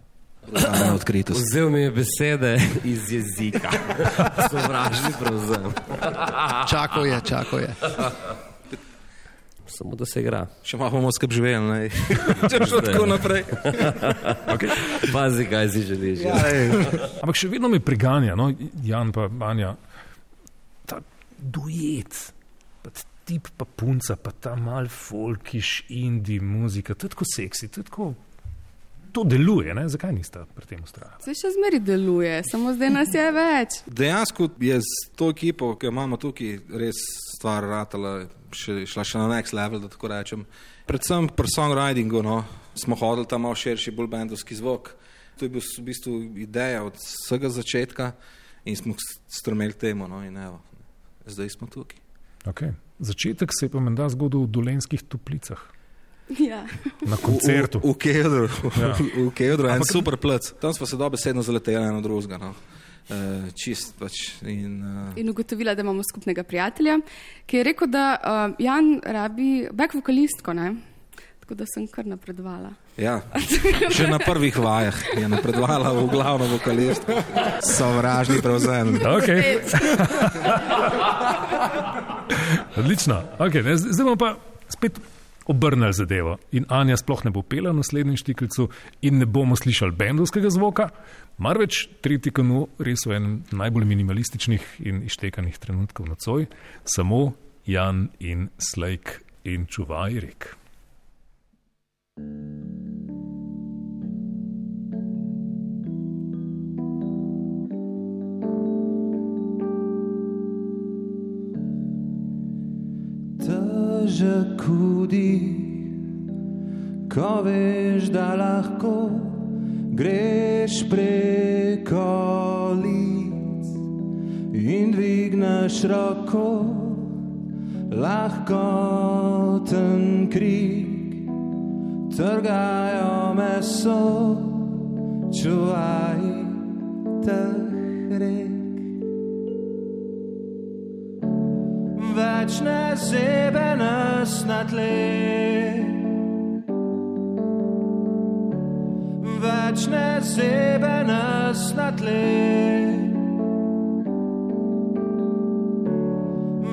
Vzel mi je besede iz jezika. Sovražni prevzem. Čakal je, čakal je. Samo da se igra. Še malo bomo skrb živeli, ne? če šlo tako naprej. Okay. Pazi, kaj si želiš. Ja, Ampak še vedno me preganja, no, Jan pa Anja, ta duet, pa tip pa punca, pa ta mal folkiš, indie muzika, to je tako seksi, to je tako, to deluje, ne? zakaj niste pri tem ustrajali? Se še zmeri deluje, samo zdaj nas je več. Dejansko je z to ekipo, ki jo imamo tukaj, res stvar ratala, še, šla še na next level, da tako rečem. Predvsem pri songwritingu no, smo hodili tam malo širši, bolj bendovski zvok. To je bil v bistvu ideja od vsega začetka in smo strmeli temu. No, in evo, zdaj smo tukaj. Okay. Začetek se je pa menda zgodil v dolenskih toplicah. Ja. Na koncertu. V, v, v Kedru, Ja. v Kedru, en Ampak- super plec. Tam smo se dobesedno zaleteli eno drugega. No. Uh, čist pač. In, uh, In ugotovila, da imamo skupnega prijatelja, ki je rekel, da uh, Jan rabi back vokalistko, ne? tako da sem kar napredovala. ja, že na prvih vajah je napredovala v glavno vokalist. Sovražni prevzem. Okay. Odlično. Okay, zdaj bomo pa spet obrnili zadevo. In Anja sploh ne bo pela v naslednjem štiklicu, in ne bomo slišali bendovskega zvoka, marveč tretji kanu res v enem najbolj minimalističnih in ištekanih trenutkov nocoj, samo Jan in Slejk in Čuvajrik. težek hudi, ko veš, da lahko greš preko lic in dvigneš roko, lahko ten krik, trgajo meso, čuvaj teh več ne zebe nas na tle. Več ne zebe nas na tle.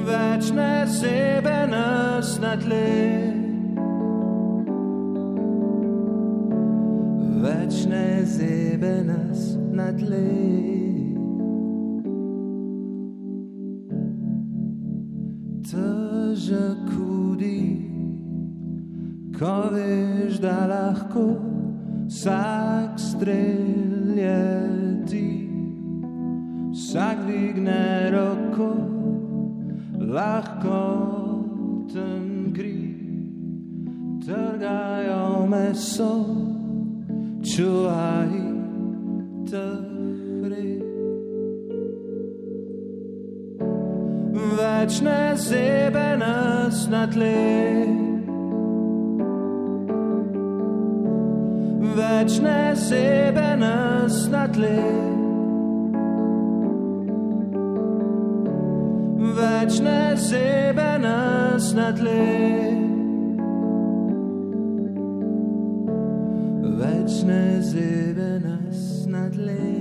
Več ne zebe nas na tle. Več ne zebe nas na tle. Ko veš, da lahko vsak streljeti, vsak dvigne roko, lahko ten kri, trgajo meso, čuvaj teh rek. več ne zebe nas na tle. Več ne zebe nas na tle. Več ne zebe nas na tle. Več ne zebe nas na tle.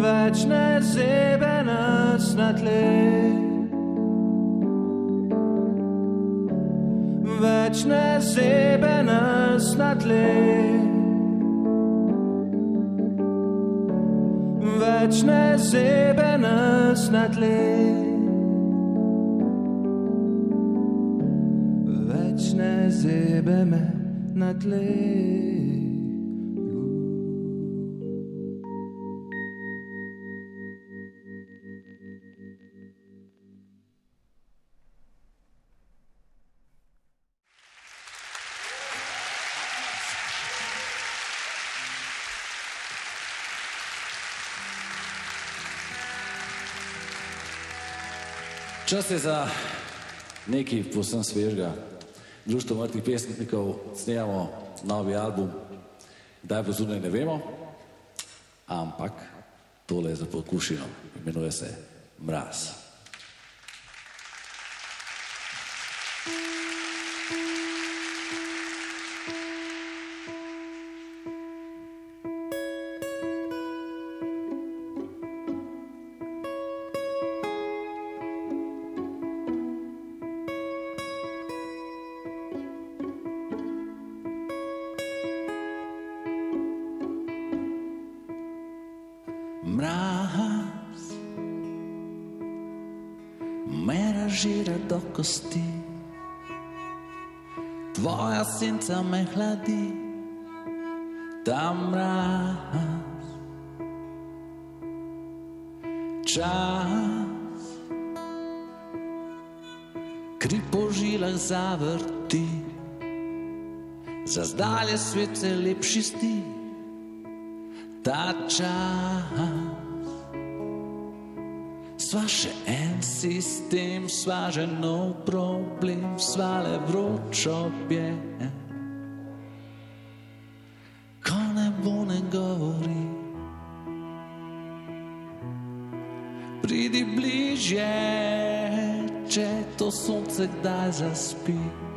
Več ne zebe nas na tle. Več ne zebe nas na tle. več ne zebe nas na tle. Ne zebe me na tle. Čas je za nekaj posebno svežega. Društvo mrtvih pesnikov snemamo novi album, kdaj bo zunaj, ne vemo, ampak tole je za pokušino, imenuje se Mraz. Čas, kri po žilah zavrti, za zdalje svet se lepši sti, ta čas. Sva še en sistem, sva že nov problem, sva le vročo obje. Kdaj zaspi.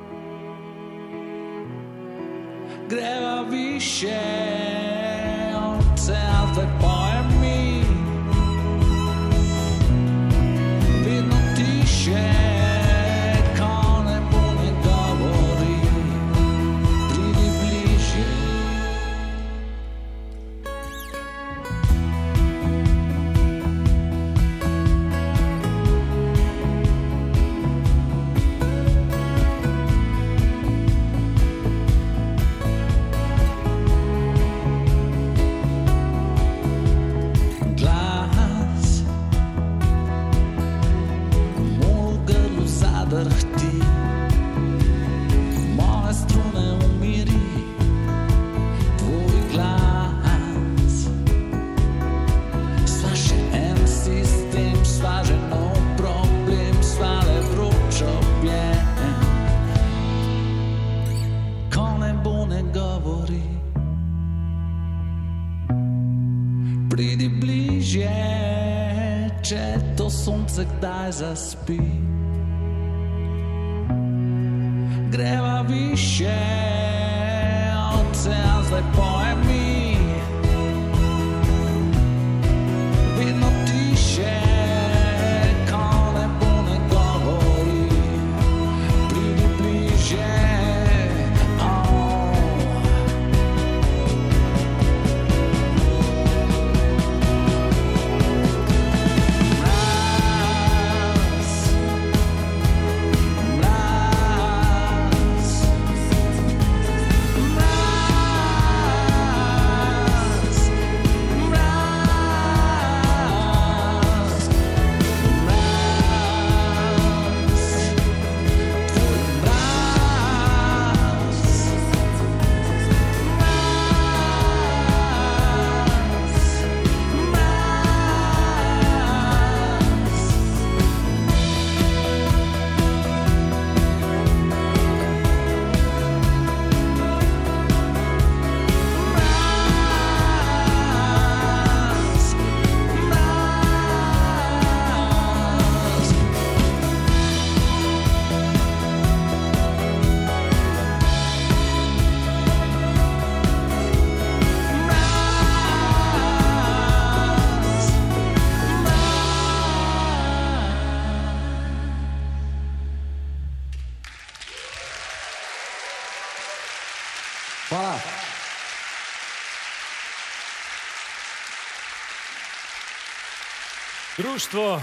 Društvo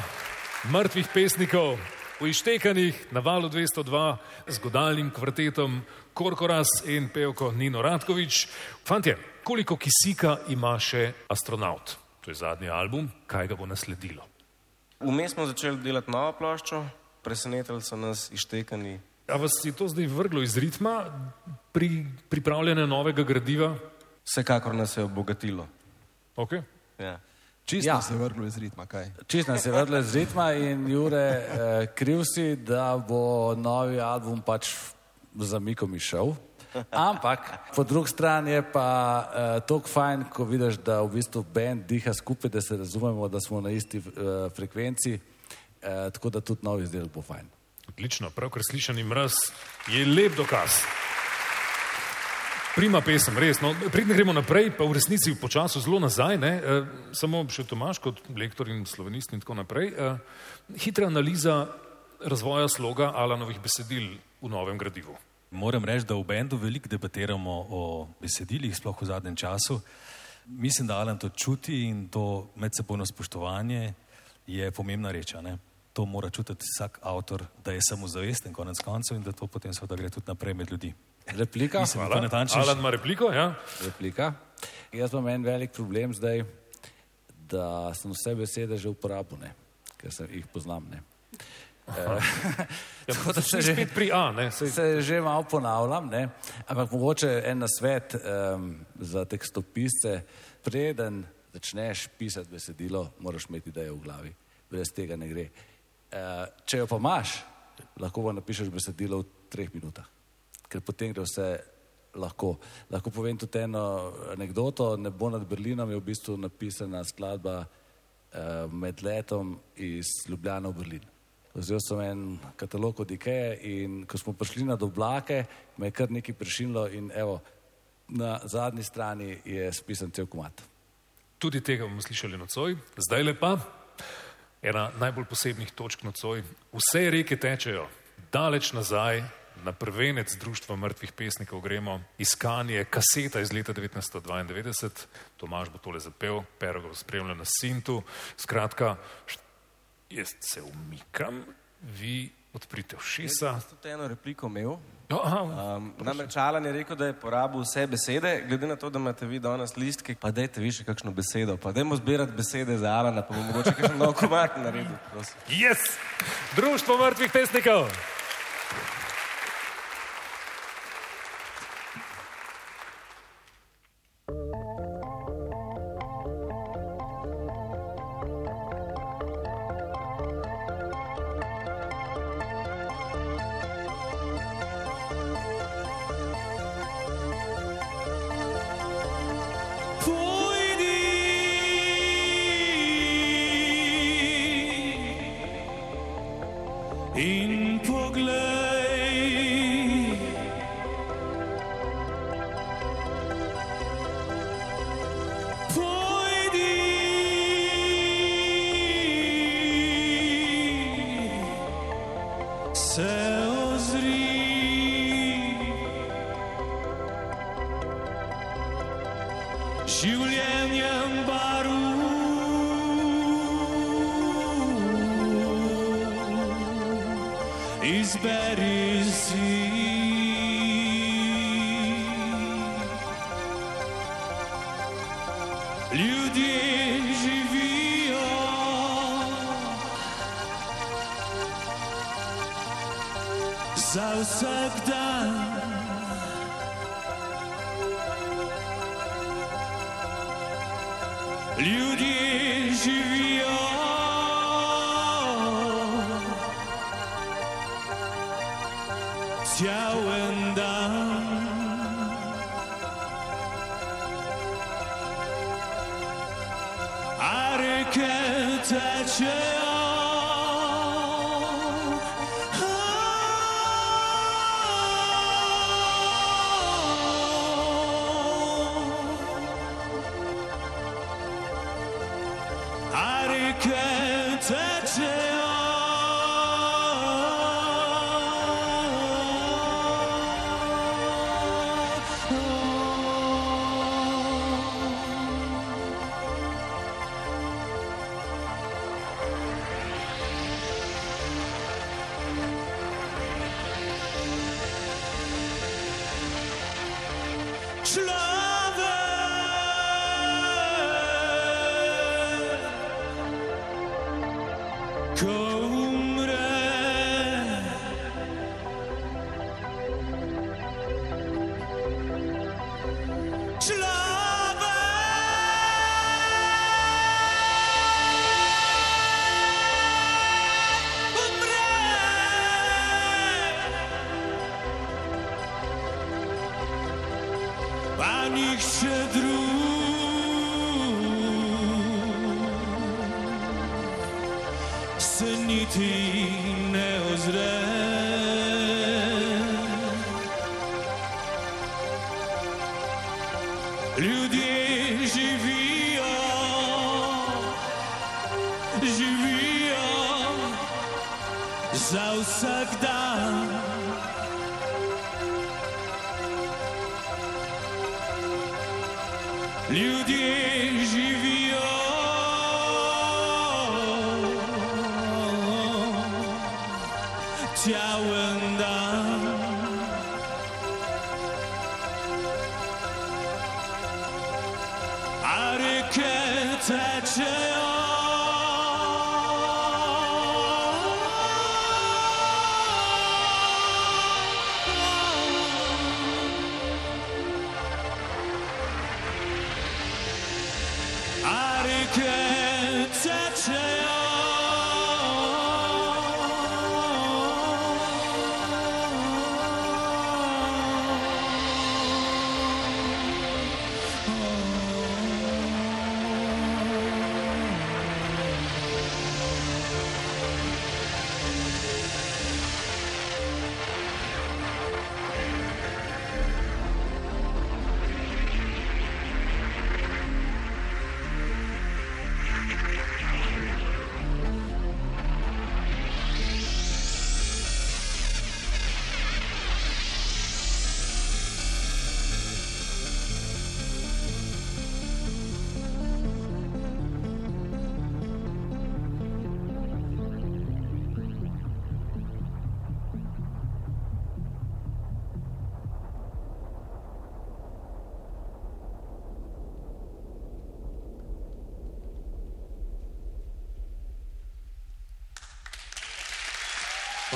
mrtvih pesnikov v Ištekanih na valu 202 z godalnim kvartetom Korkoras in pevko Nino Radkovič. Fantje, koliko kisika ima še astronaut? To je zadnji album, kaj ga bo nasledilo? Vmes smo začeli delati novo ploščo, presenetili so nas ištekani. A vas je to zdaj vrglo iz ritma pri pripravljanju novega gradiva? Vsekakor nas je obogatilo. Okay. Ja. Čisto ja. se je vrglo iz ritma, kaj? Čisto se je vrglo iz ritma in Jure, eh, kriv si, da bo novi album pač za Mikom išel. Ampak po drugi strani je pa uh, tako fajn, ko vidiš, da v bistvu bend diha skupaj, da se razumemo, da smo na isti uh, frekvenci, uh, tako da tudi novi izdelek bo fajn. Odlično, pravkar slišani mraz je lep dokaz. Prima pesem, res. No, Predne gremo naprej, pa v resnici počasno zelo nazaj, ne? E, samo še Tomaš kot lektor in slovenist in tako naprej. E, hitra analiza razvoja sloga Alanovih besedil v novem gradivu. Moram reči, da v bendu veliko debatiramo o besedilih, sploh v zadnjem času. mislim, da Alan to čuti in to medsebojno spoštovanje je pomembna reč. To mora čutiti vsak avtor, da je samozavesten konec koncev in da to potem seveda gre tudi naprej med ljudi. Replika? Mislim, Hvala. Alan ima repliko, ja? Replika. Jaz imam en velik problem zdaj, da sem vse besede že uporabil, ne? ker sem jih poznam. Ne? Ja, tako da si spet pri A, ne, Se, se že malo ponavljam, ne? ampak mogoče en nasvet um, za tekstopisce. Preden začneš pisati besedilo, moraš imeti idejo v glavi. Brez tega ne gre. Uh, če jo pa imaš, lahko pa napišeš besedilo v treh minutah, ker potem gre vse lahko. Lahko povem tudi eno anegdoto. Nebo nad Berlinom je v bistvu napisana skladba uh, med letom iz Ljubljana v Berlin. Vzel sem en katalog od Ikeje in ko smo prišli na Doblake, me je kar nekaj prešinilo in evo, na zadnji strani je spisan cel komat. Tudi tega bomo slišali nocoj. Zdaj lepa, ena najbolj posebnih točk nocoj. Vse reke tečejo daleč nazaj, na prvenec Društva mrtvih pesnikov gremo, iskanje kaseta iz leta 1992, Tomaž bo tole zapel, bo spremljal na Sintu. Skratka, jaz se umikam, vi odprite ušesa. Jaz sem tudi eno repliko imel. aha, Um, namreč Alan je rekel, da je porabil vse besede, glede na to, da imate vi danes listke, pa dajte vi še kakšno besedo, pa dajmo zbirati besede za Alana, pa bomo mogoče kakšen nov komat naredili. prosim. Yes! Društvo mrtvih pesnikov! Cel dan. A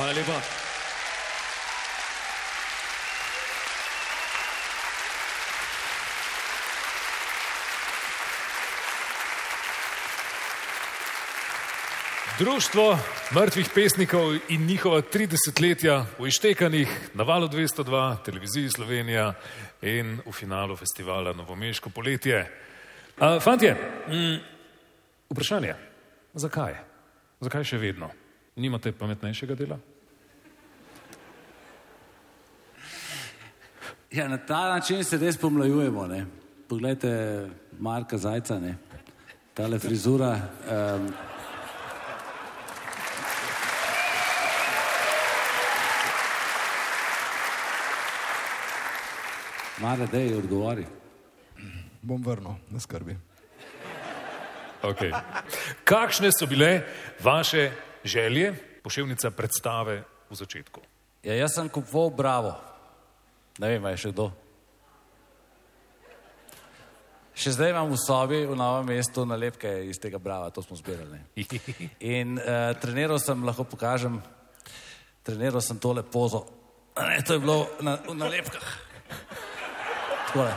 Hvala lepa. Društvo mrtvih pesnikov in njihova 30-letja v Ištekanih, na valu 202, televiziji Slovenija in v finalu festivala Novomeško poletje. A, fantje, mm, vprašanje, zakaj? Zakaj še vedno? Nimate pametnejšega dela? Ja, na ta način se res pomlajujemo. Ne? Poglejte, Marka Zajca, ne? tale frizura. Um, Mare, da je odgovori. Bom vrnil, ne skrbi. Okay. Kakšne so bile vaše želje, poševnica predstave v začetku? Ja, jaz sem kupoval Bravo. Ne vem, je še kdo. Še zdaj imam v sobi v novem mestu nalepke iz tega Brava, to smo zbirali. In uh, treniral sem, lahko pokažem, treniral sem tole pozo. Ne, to je bilo na, v nalepkah. Takole.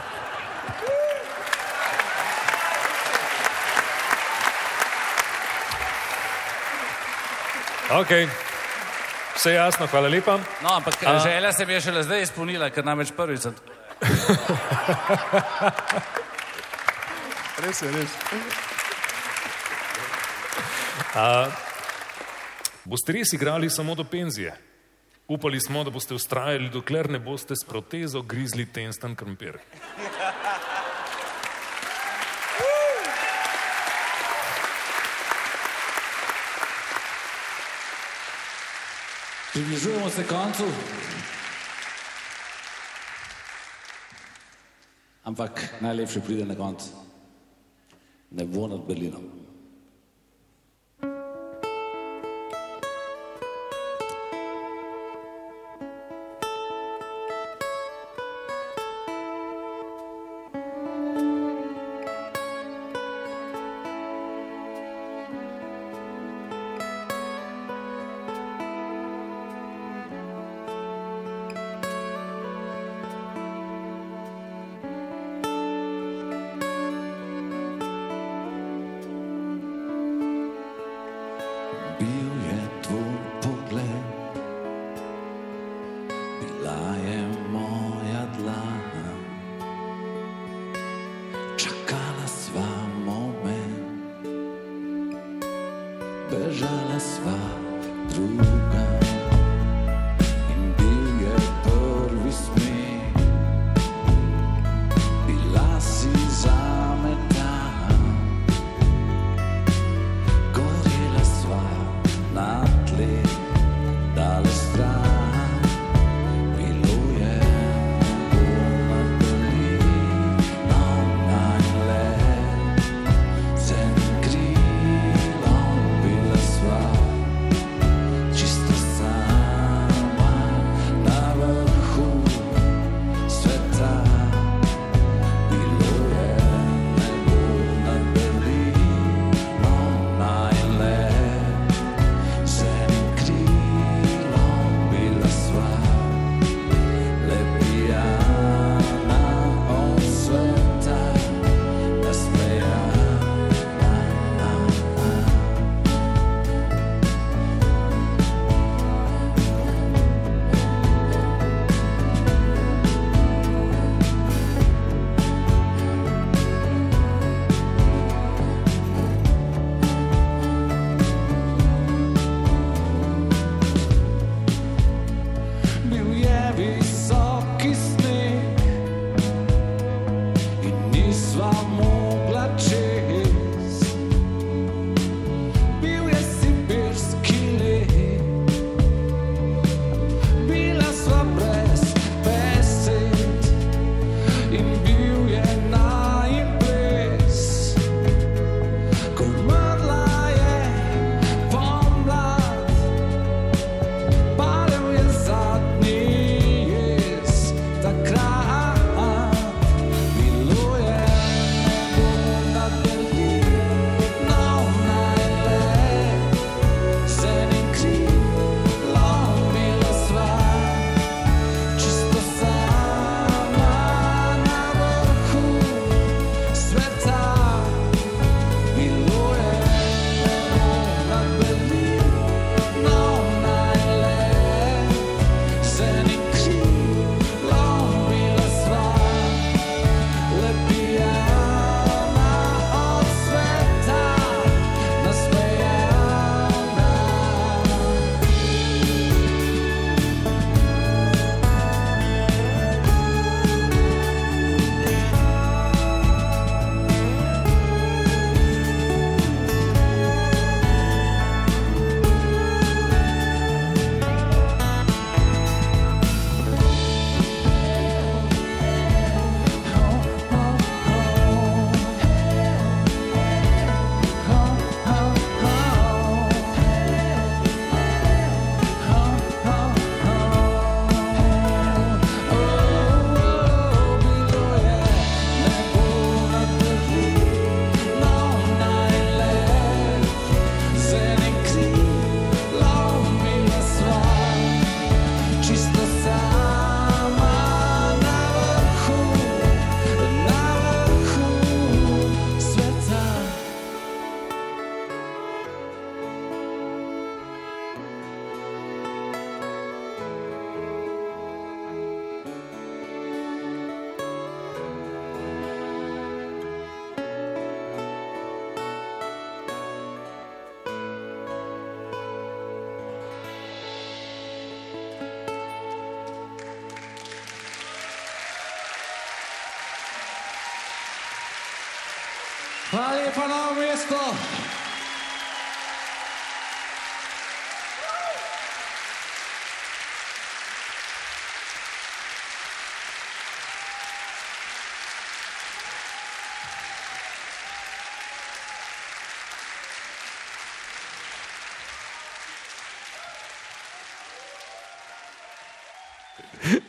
Ok, vse jasno, hvala lepa. No, ampak A- želja se mi je šele zdaj izpolnila, ker namreč prvič sem. Res je, res. A, boste res igrali samo do penzije? Upali smo, da boste ustrajali, dokler ne boste s protezo grizli tensten krompir. Približujemo se koncu. Ampak najlepše pride na koncu. Ne bo nad Berlinom.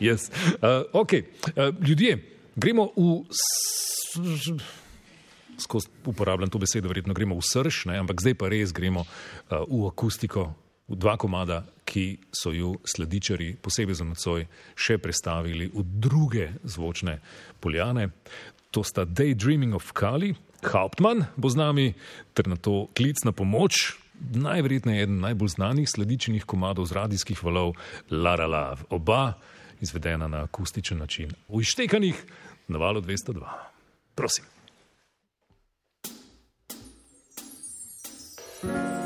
Yes. Uh, okay. uh, ljudje, gremo v. Skozi uporabljam to besedo, verjetno gremo v srž, ne? ampak zdaj pa res gremo uh, v akustiko, v dva komada, ki so ju sledičari, posebej za nocoj, še predstavili v druge zvočne poljane. To sta Daydreaming of Kali, Hauptmann bo z nami, ter na to klic na pomoč, najverjetneje eden najbolj znanih sledičenih komadov z radijskih valov, Lara Love. Oba izvedena na akustičen način, v ištekanih na valu 202. Prosim. Daydreaming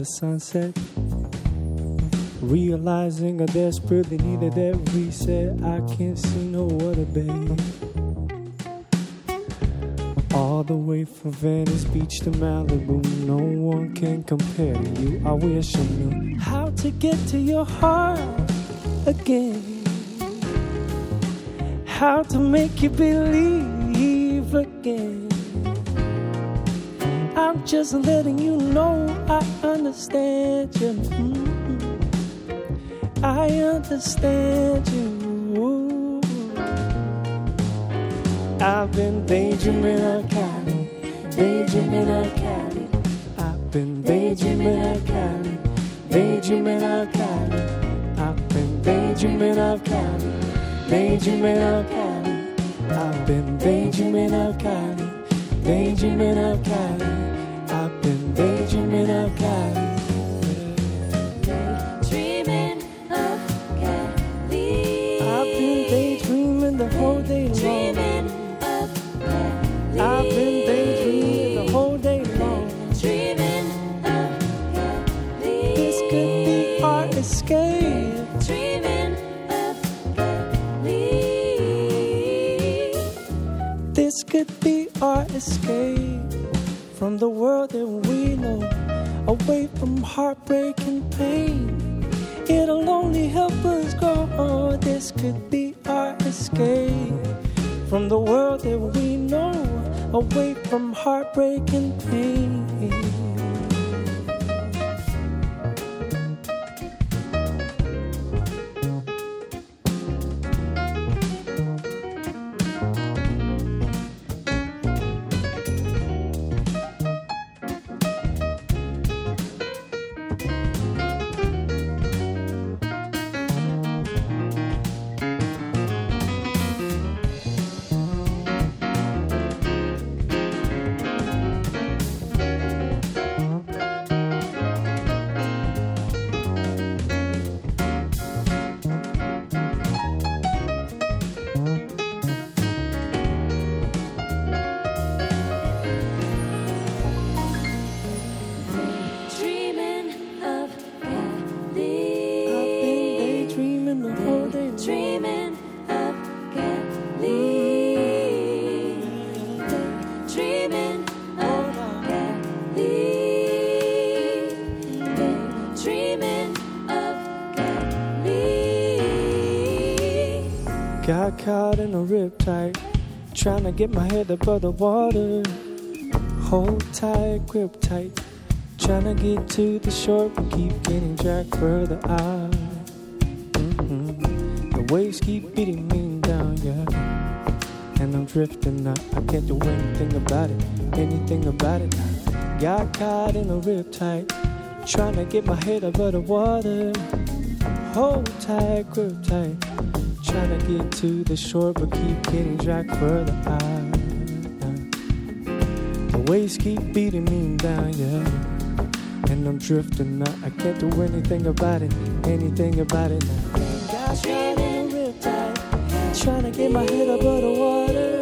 the sunset. Realizing I desperately needed that reset. I can't see no other babe. All the way from Venice Beach to Malibu, no one can compare to you. I wish I knew how to get to your heart again. How to make you believe I'm just letting you know I understand you. Mm. I understand you. I've been daydreaming of Cali, daydreaming of Cali. I've been daydreaming of Cali, daydreaming of Cali. I've been daydreaming of Cali, daydreaming of Cali. I've been daydreaming of Cali, daydreaming of Cali. Daydreaming of Cali. Dreaming of Cali. I've been daydreaming the whole day long. Dreaming of Cali. I've been daydreaming the whole day long. Dreaming of Cali. This could be our escape. Dreaming of Cali. This could be our escape from the world that we away from heartbreak and pain. It'll only help us grow. Oh, this could be our escape from the world that we know, away from heartbreak and pain. To get my head above the water. Hold tight, grip tight, trying to get to the shore, but keep getting dragged further out. Mhm. The waves keep beating me down, yeah. And and I'm drifting out. I can't do anything about it, anything about it. Got caught in a riptide, trying to get my head above the water. Hold tight, grip tight, trying to get to the shore, but keep getting dragged further out. The waves keep beating me down, yeah. And I'm drifting now. I can't do anything about it, anything about it now. Riptide, trying to get my head above the water.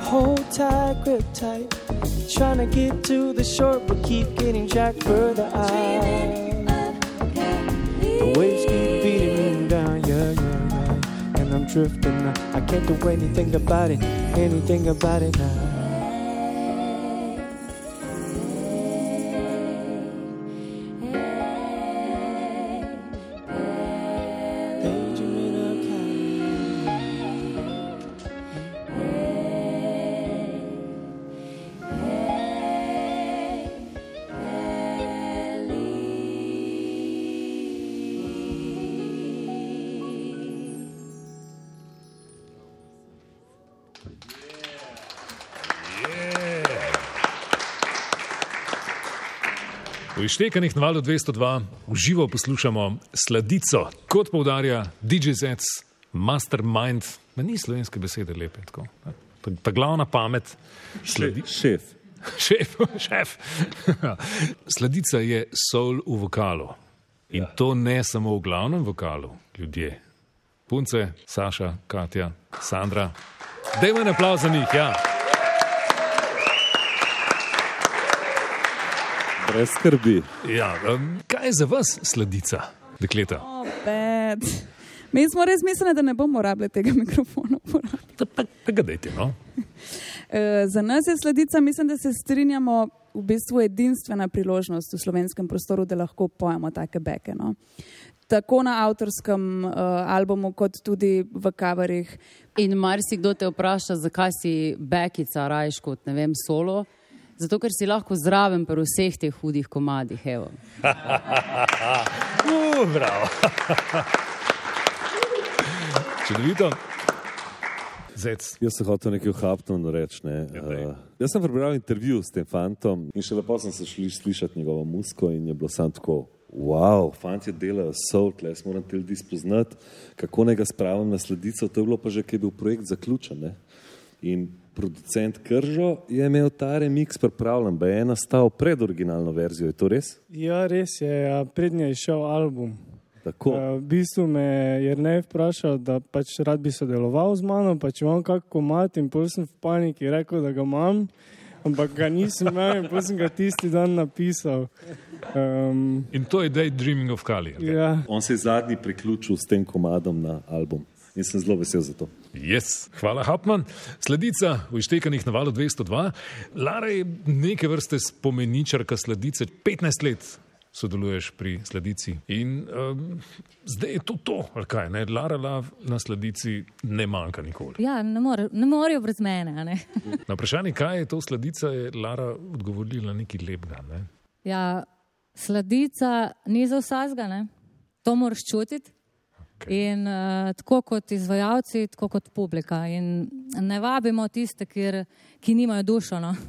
Hold tight, grip tight, trying to get to the shore, but keep getting dragged further out. Drifting. I can't do anything about it, anything about it now. V Ištekanih na valu 202 uživo poslušamo sladico, kot poudarja DJ Z, mastermind, ma ni slovenske besede lepe. Tako, ta, ta glavna pamet, sledi. Šef. Šef, šef. Sladica je soul v vokalu. In to ne samo v glavnem vokalu, ljudje. Punce, Saša, Katja, Sandra. Dajmo en aplauz za njih, ja. Brez skrbi. ja um, kaj je za vas sladica, dekleta? Oh, bad. Mi smo res mislili, da ne bomo rabili tega mikrofona. uporabljati. Pa ga dajte, no. Eh, Za nas je sladica, mislim, da se strinjamo, v bistvu edinstvena priložnost v slovenskem prostoru, da lahko pojemo take beke. No? Tako na avtorskem uh, albumu, kot tudi v kavarjih. In marsikdo te vpraša, zakaj si bekica rajš kot ne vem solo. Zato, ker si lahko zraven pri vseh teh hudih komadih. evo. Uh, bravo. Čudovito. Zec. Jaz sem hotel nekaj hapno reči. Ne. Uh, jaz sem prebral intervju s tem fantom in še lepo sem se šli slišati njegovo musko in je bilo sam tako. Wow, fanti delajo soul, tle, jaz moram te ljudi spoznati, kako naj ga spravim na sledico. To je bilo pa že, ki je bil projekt zaključen. Ne? In producent Kržo je imel ta remix pripravljen, da je nastal pred originalno verzijo. Je to res? Ja, res je, ja, prednje je šel album. Tako. Uh, v bistvu me je Jrnej vprašal, da pač rad bi sodeloval z mano, pa če imam kak komat in pol sem v paniki rekel, da ga imam, ampak ga nisem imel in pol sem ga tisti dan napisal. Um, In to je Daydreaming of Kali. ja. On se je zadnji priključil s tem komadom na album in sem zelo vesel za to. Yes. Hvala, Hapman. Sledica v Ištekanih na valu 202. Lara je neke vrste spomeničarka sledice. 15 let sodeluješ pri sledici. In um, zdaj je to to, ali kaj? Ne? Lara Lav na sledici ne manjka nikoli. Ja, ne, more, ne morejo brez mene. a ne. Na vprašanje, kaj je to sledica, je Lara odgovorila nekaj lepega. Ne? Ja, sladica ni za vsakega, ne? to moraš čutiti. In uh, tako kot izvajalci, tako kot publika. In ne vabimo tiste, kjer, ki nimajo dušo. No?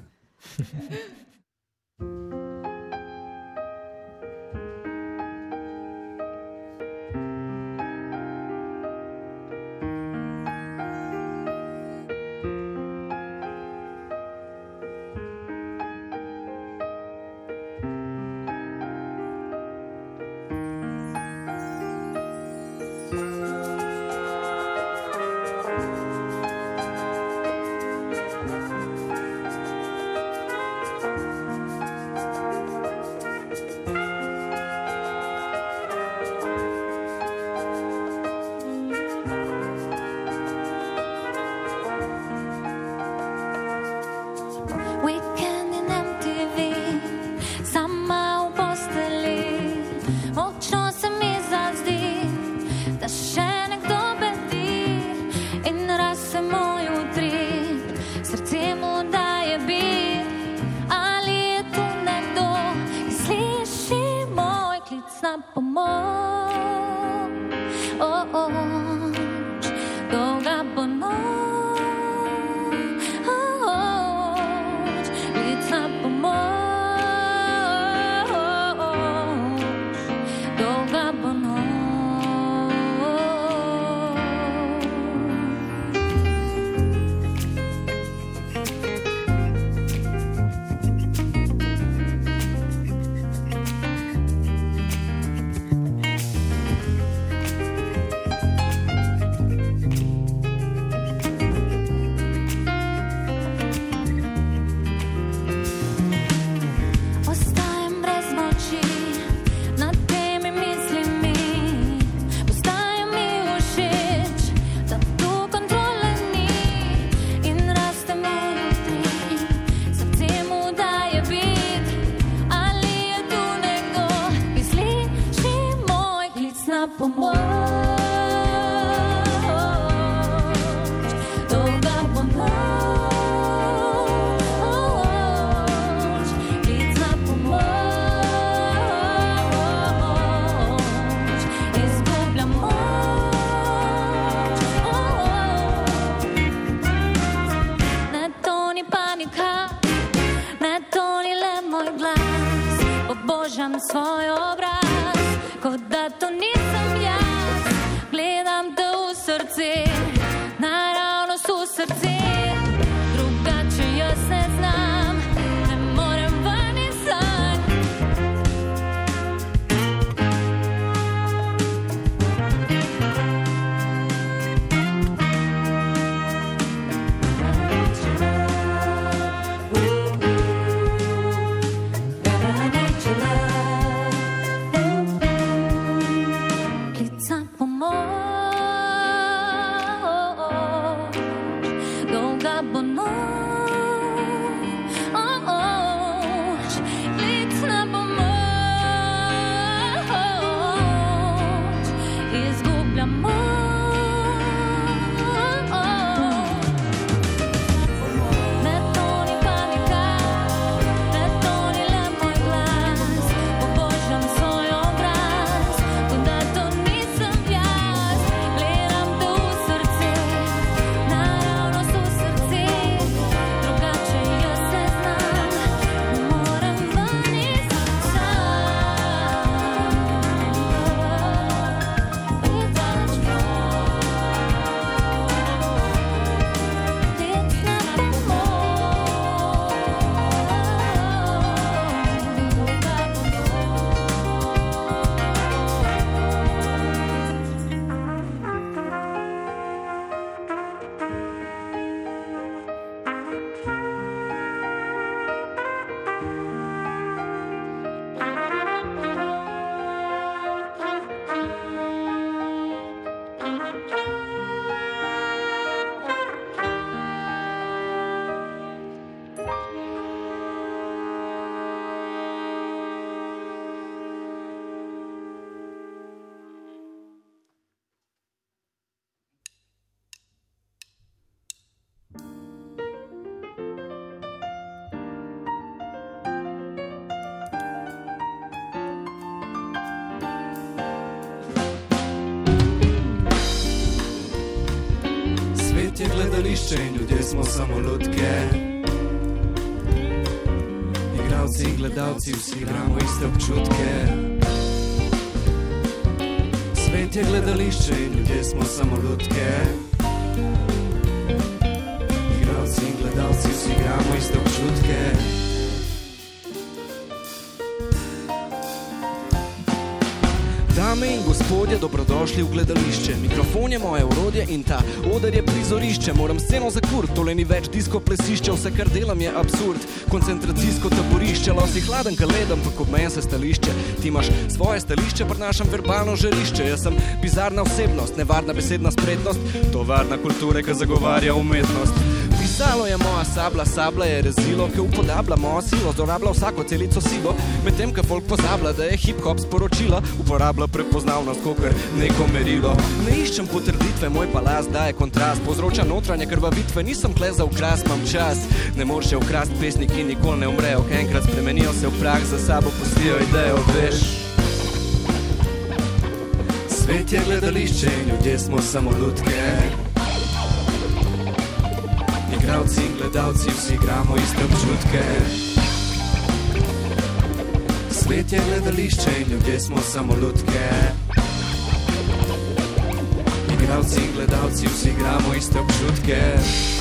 gledališče in ljudje smo samo lutke. Igravci in gledalci vsi igramo iste občutke. Svet je gledališče in ljudje smo samo lutke. Igravci in gledalci vsi igramo iste občutke. Gospodje, dobrodošli v gledališče. Mikrofon je moje urodje in ta oder je prizorišče. Moram sceno zakur, tole ni več disko plesišče, vse kar delam je absurd. Koncentracijsko taborišče, los jih hladen, kaledam, pa kot meni se stališče. Ti imaš svoje stališče, prenašam verbalno žarišče. Jaz sem bizarna osebnost, nevarna besedna spretnost, tovarna kulture, ki zagovarja umetnost. Pisalo je moja sabla, sabla je rezilo, ki upodablja mojo silo, zlorablja vsako celico silo, medtem ko folk pozablja, da je hip-hop sporočilo, uporablja prepoznavnost kot neko merilo. Ne iščem potrditve, moj palas daje kontrast, povzroča notranje krvavitve, nisem kle za ukras, imam čas. Ne moreš še ukrast pesniki, nikoli ne umrejo, kaj enkrat spremenijo se v prah, za sabo pustijo idejo, veš. Svet je gledališče in ljudje smo samo lutke. Igravci in gledalci vsi igramo iste občutke. Svet je gledališče in ljudje smo samo lutke. Igravci in gledalci vsi igramo iste občutke.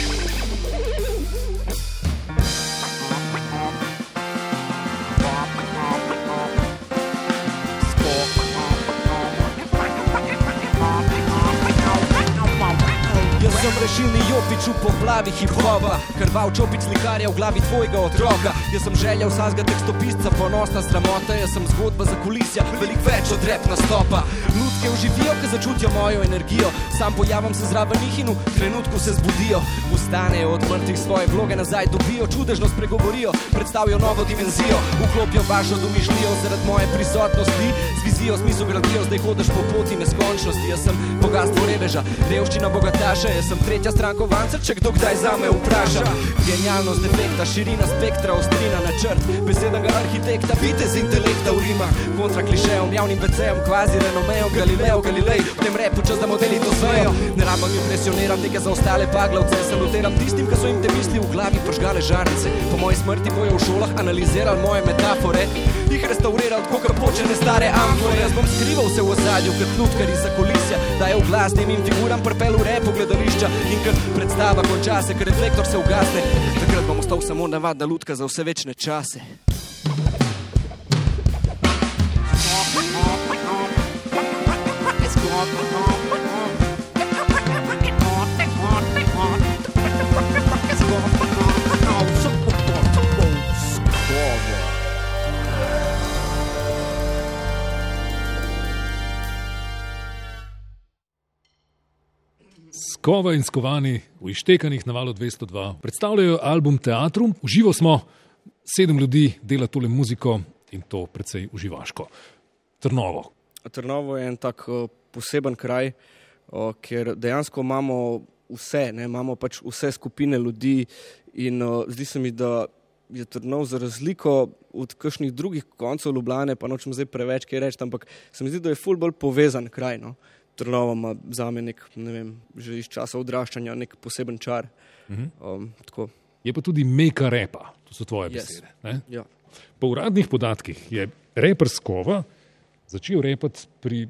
Poplavi hip-hopa, krval čopič slikarja v glavi tvojega otroka. Jaz sem želja vsakega tekstopisca, ponosna sramota, jaz sem zgodba za kulisja, veliko več od rep nastopa. Lutke uživijo, ki začutijo mojo energijo, sam pojavim se zraven njih in v trenutku se zbudijo. Vstanejo od mrtvih svoje vloge nazaj, dobijo čudežno spregovorijo, predstavijo novo dimenzijo, vklopijo vašo domišljijo zaradi moje prisotnosti, vizijo, smisel gradijo, zdaj hodiš po poti neskončnosti. Jaz sem bogatstvo reveža, revščina bogataša, jaz sem tretja stranka v avancer, če kdo kdaj za me vpraša. Genialnost defekta, širina spektra, ostrina načrt, besednega arhitekta, vitez intelekta v rima, kontra klišejem, javnim vecejem, kvazi renomejem, Galileo, Galilej, v tem repu čas, da modeli to svejo. Ne rabam impresioniram tega za ostale paglavce, se loteram tistim, ki so jim te misli v glavi požgale žarnice. Po moji smrti bojo v šolah analizirali moje metafore, jih restauriral tako, kot počene stare amfore. Jaz bom skrival se v ozadju, kot lutkari za kulisja, dajo v glas tem in figuram prpel v repu gledališča in ker predstava konča se, ker reflektor se ugasne, takrat bom ostal samo navadna lutka za vse večne čase. Skova in skovani v Ištekanih na valu 202 predstavljajo album Teatrum. Uživo smo, sedem ljudi dela tole muziko in to precej uživaško. Trnovo. Trnovo je en tak eh, poseben kraj, o, ker dejansko imamo vse, ne, imamo pač vse skupine ljudi in o, zdi se mi, da je Trnov za razliko od kakšnih drugih koncev Ljubljane, pa nočem zdaj preveč kaj reči, ampak se mi zdi, da je ful bolj povezan kraj. No. Trnovo ima za me nek, ne vem, že iz časa odraščanja nek poseben čar. Mhm. Um, tako. Je pa tudi meka repa, to so tvoje Yes. besede. ne? Ja. Po uradnih podatkih je reper Skova začel repati pri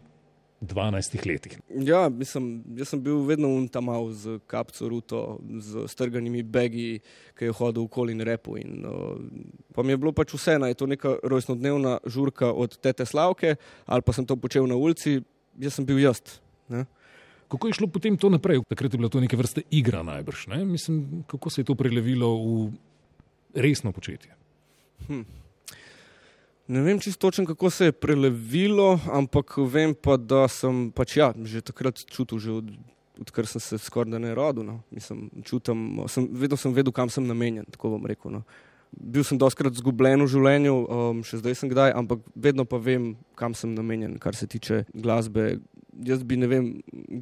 12 letih. Ja, mislim, jaz sem bil vedno untamal z kapco ruto, z strganimi begi, ki je hodil okoli in repo. In, uh, pa mi je bilo pač vseeno, je to neka rojstnodnevna žurka od tete Slavke, ali pa sem to počel na ulici, jaz sem bil jaz. Ne? Kako je šlo potem to naprej? Takrat je bila to neke vrste igra najbrž. Ne? Mislim, kako se je to prelevilo v resno početje. Hm. Ne vem čisto točno, kako se je prelevilo, ampak vem pa, da sem pač ja, že takrat čutil, že od, odkar sem se skoraj ne rodil. No. Mislim, čutim, sem, vedno sem vedel, kam sem namenjen, tako bom rekel. No. Bil sem doskrat zgubljen v življenju, um, še zdaj sem kdaj, ampak vedno pa vem, kam sem namenjen, kar se tiče glasbe. Jaz bi, vem,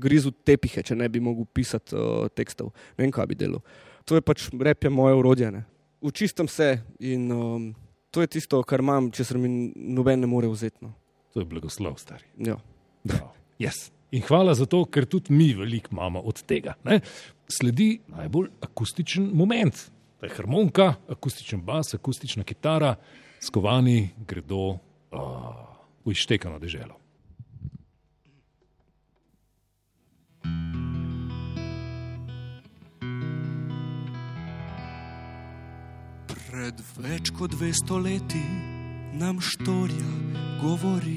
grizel tepihe, če ne bi mogel pisati uh, tekstov. Ne vem, kaj bi delal. To je pač rep je moje urodje. Ne. Učistam se in um, to je tisto, kar imam, če se mi noben ne more vzeti. No. To je blagoslov, stari. Ja. Bravo. Yes. In hvala za to, ker tudi mi veliko imamo od tega. Ne? Sledi najbolj akustičen moment. To je harmonika, akustičen bas, akustična kitara, skovani gredo uh, v ištekano deželo. Pred več kot 200 leti nam štorija govori,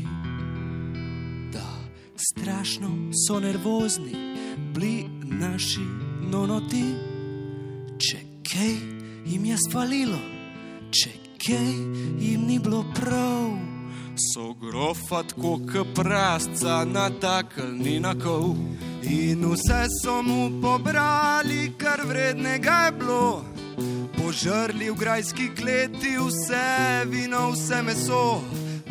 da strašno so nervozni bili naši nonoti. Če kaj jim je spalilo, če kaj jim ni bilo prav, so grofat kot prasca na kol. In vse so mu pobrali, kar vrednega je bilo. Požrli v grajski kleti vse vino, vse meso,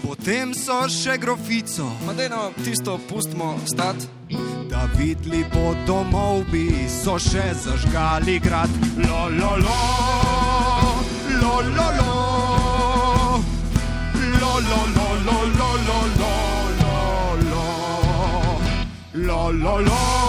potem so še grofico. Madeno, tisto pustimo stati. Da videli bo domov, bi so še zažgali grad. Lo, lo, lo, lo, lo, lo, lo, lo, lo, lo, lo, lo, lo, lo, lo, lo, lo, lo, lo,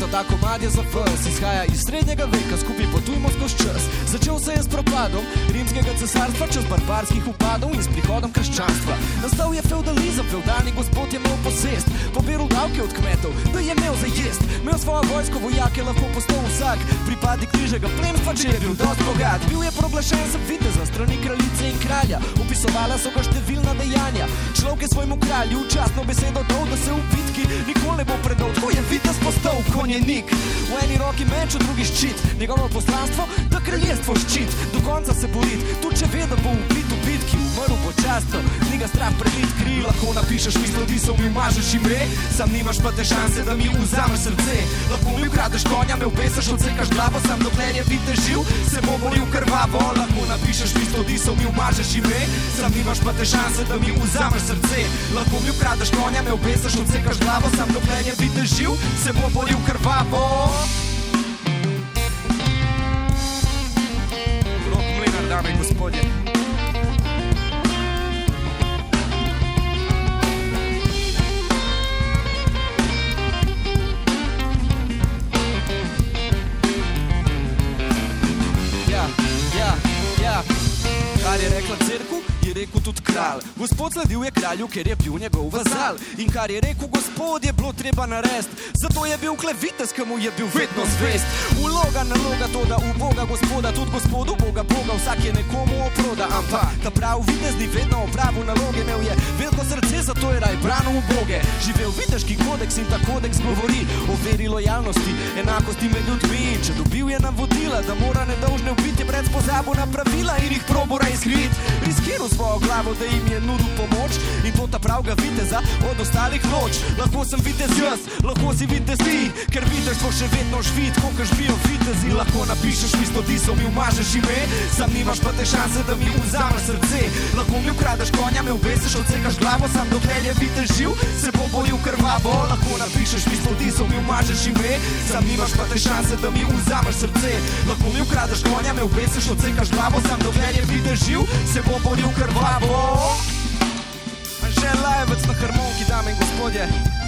Dekleto, ta komad je za vas, izhaja iz srednjega veka, skupaj potujmo skozi čas. Začel se je s propadom rimskega cesarstva, čez barbarskih upadov in s prihodom krščanstva. Nastal je feudalizem, feudalni gospod je imel posest, pobiral davke od kmetov, da je imel za jest. Imel svojo vojsko, vojake lahko postal vsak, pripadnik križega plemstva, če je bil dosti bogat. Bil je proglašen za viteza strani kraljice in kralja, opisovala so ga številna dejanja. Človek je svojemu kralju časno besedo dal, da se v bitki nikoli ne bo predal. Tako je videz postal konjenik. V eni roki meč, v drugi ščit, njegovo poslanstvo, da kraljestvo ščit. Do konca se borit, tudi če ve, da bo ubit v bitki, umrl počasno. Ni ga strah prelit kri, lahko napišeš mislo, disov mi umažeš ime, sam nimaš pa te šanse, da mi vzameš srce. Lahko mi ukradeš konja, me obesiš, odsekaš glavo, sam dokler je videz živ, se bo boril krvavo. Lahko napišeš mislo, disov mi umažeš ime, sam nimaš pa te šanse, da mi vzameš srce. Lahko mi ukradeš konja, me obesiš, odsekaš glavo, sam dokler je videz živ, se bo boril krvavo. Rok mlinar, dame in gospodje. Rekel tudi kralj. Gospod sledil je kralju, ker je bil njegov vazal. In kar je rekel gospod, je bilo treba narediti. Zato je bil klevitec, ki mu je bil vedno zvest. Uloga, naloga, to da v Boga gospoda, tudi gospodu Boga, Boga, vsak je nekomu oproda. Ampak ta prav videz ni vedno opravil naloge, imel je veliko srce, zato je raj branil v Boge. Živel viteški kodeks in ta kodeks govori o veri lojalnosti, enakosti med ljudmi. Če dobil je navodila, da mora nedolžne ubiti, pred pozabo na pravila in jih probora izkriti. Riskiral svojo glavo, da jim je nudil pomoč in to ta pravga viteza od ostalih noč. Lahko sem vitez jaz, lahko si vitez ti, ker vidiš, smo še vedno živit, kot živijo vitezi. Lahko napišeš isto tiso, mi umažeš ime, sam nimaš pa te šanse, da mi vzameš srce. Lahko mi ukradeš konja, me obesiš, odsekaš glavo, sam dokler je vitez živ, se bo boril krvavo. Lahko napišeš isto tiso, mi umažeš ime, sam nimaš pa te šanse, da mi vzameš srce. Lahko mi ukradeš konja, me obesiš, odsekaš glavo, sam dokler je vitez živ, se bo boril krvavo. Že lajvec na harmoniki, dame in gospodje.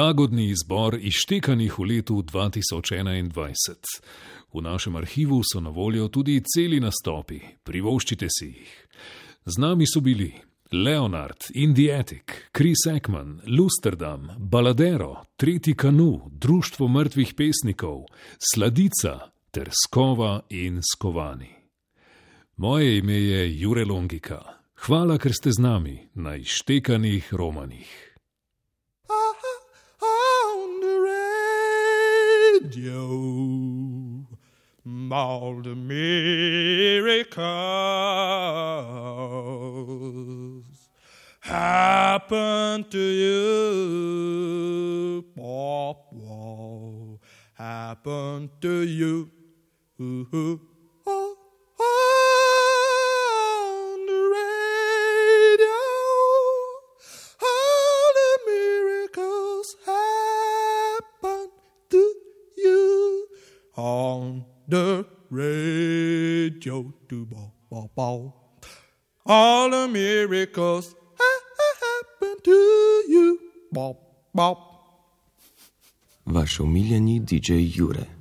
Jagodni izbor izštekanih v letu 2021. V našem arhivu so na voljo tudi celi nastopi, privoščite si jih. Z nami so bili Leonard, Indiatic, Chris Ekman, Lusterdam, Baladero, Tretji kanu, Društvo mrtvih pesnikov, Sladica ter Skova in Skovani. Moje ime je Jure Longika. Hvala, ker ste z nami na izštekanih romanih. Radio. All the miracles happen to you. Pop, whoa, happen to you. Ooh, oh, on on the radio. Do bo bo bo. All the miracles ha- ha- happen to you. Bop bop. Vaš omiljeni DJ Jure.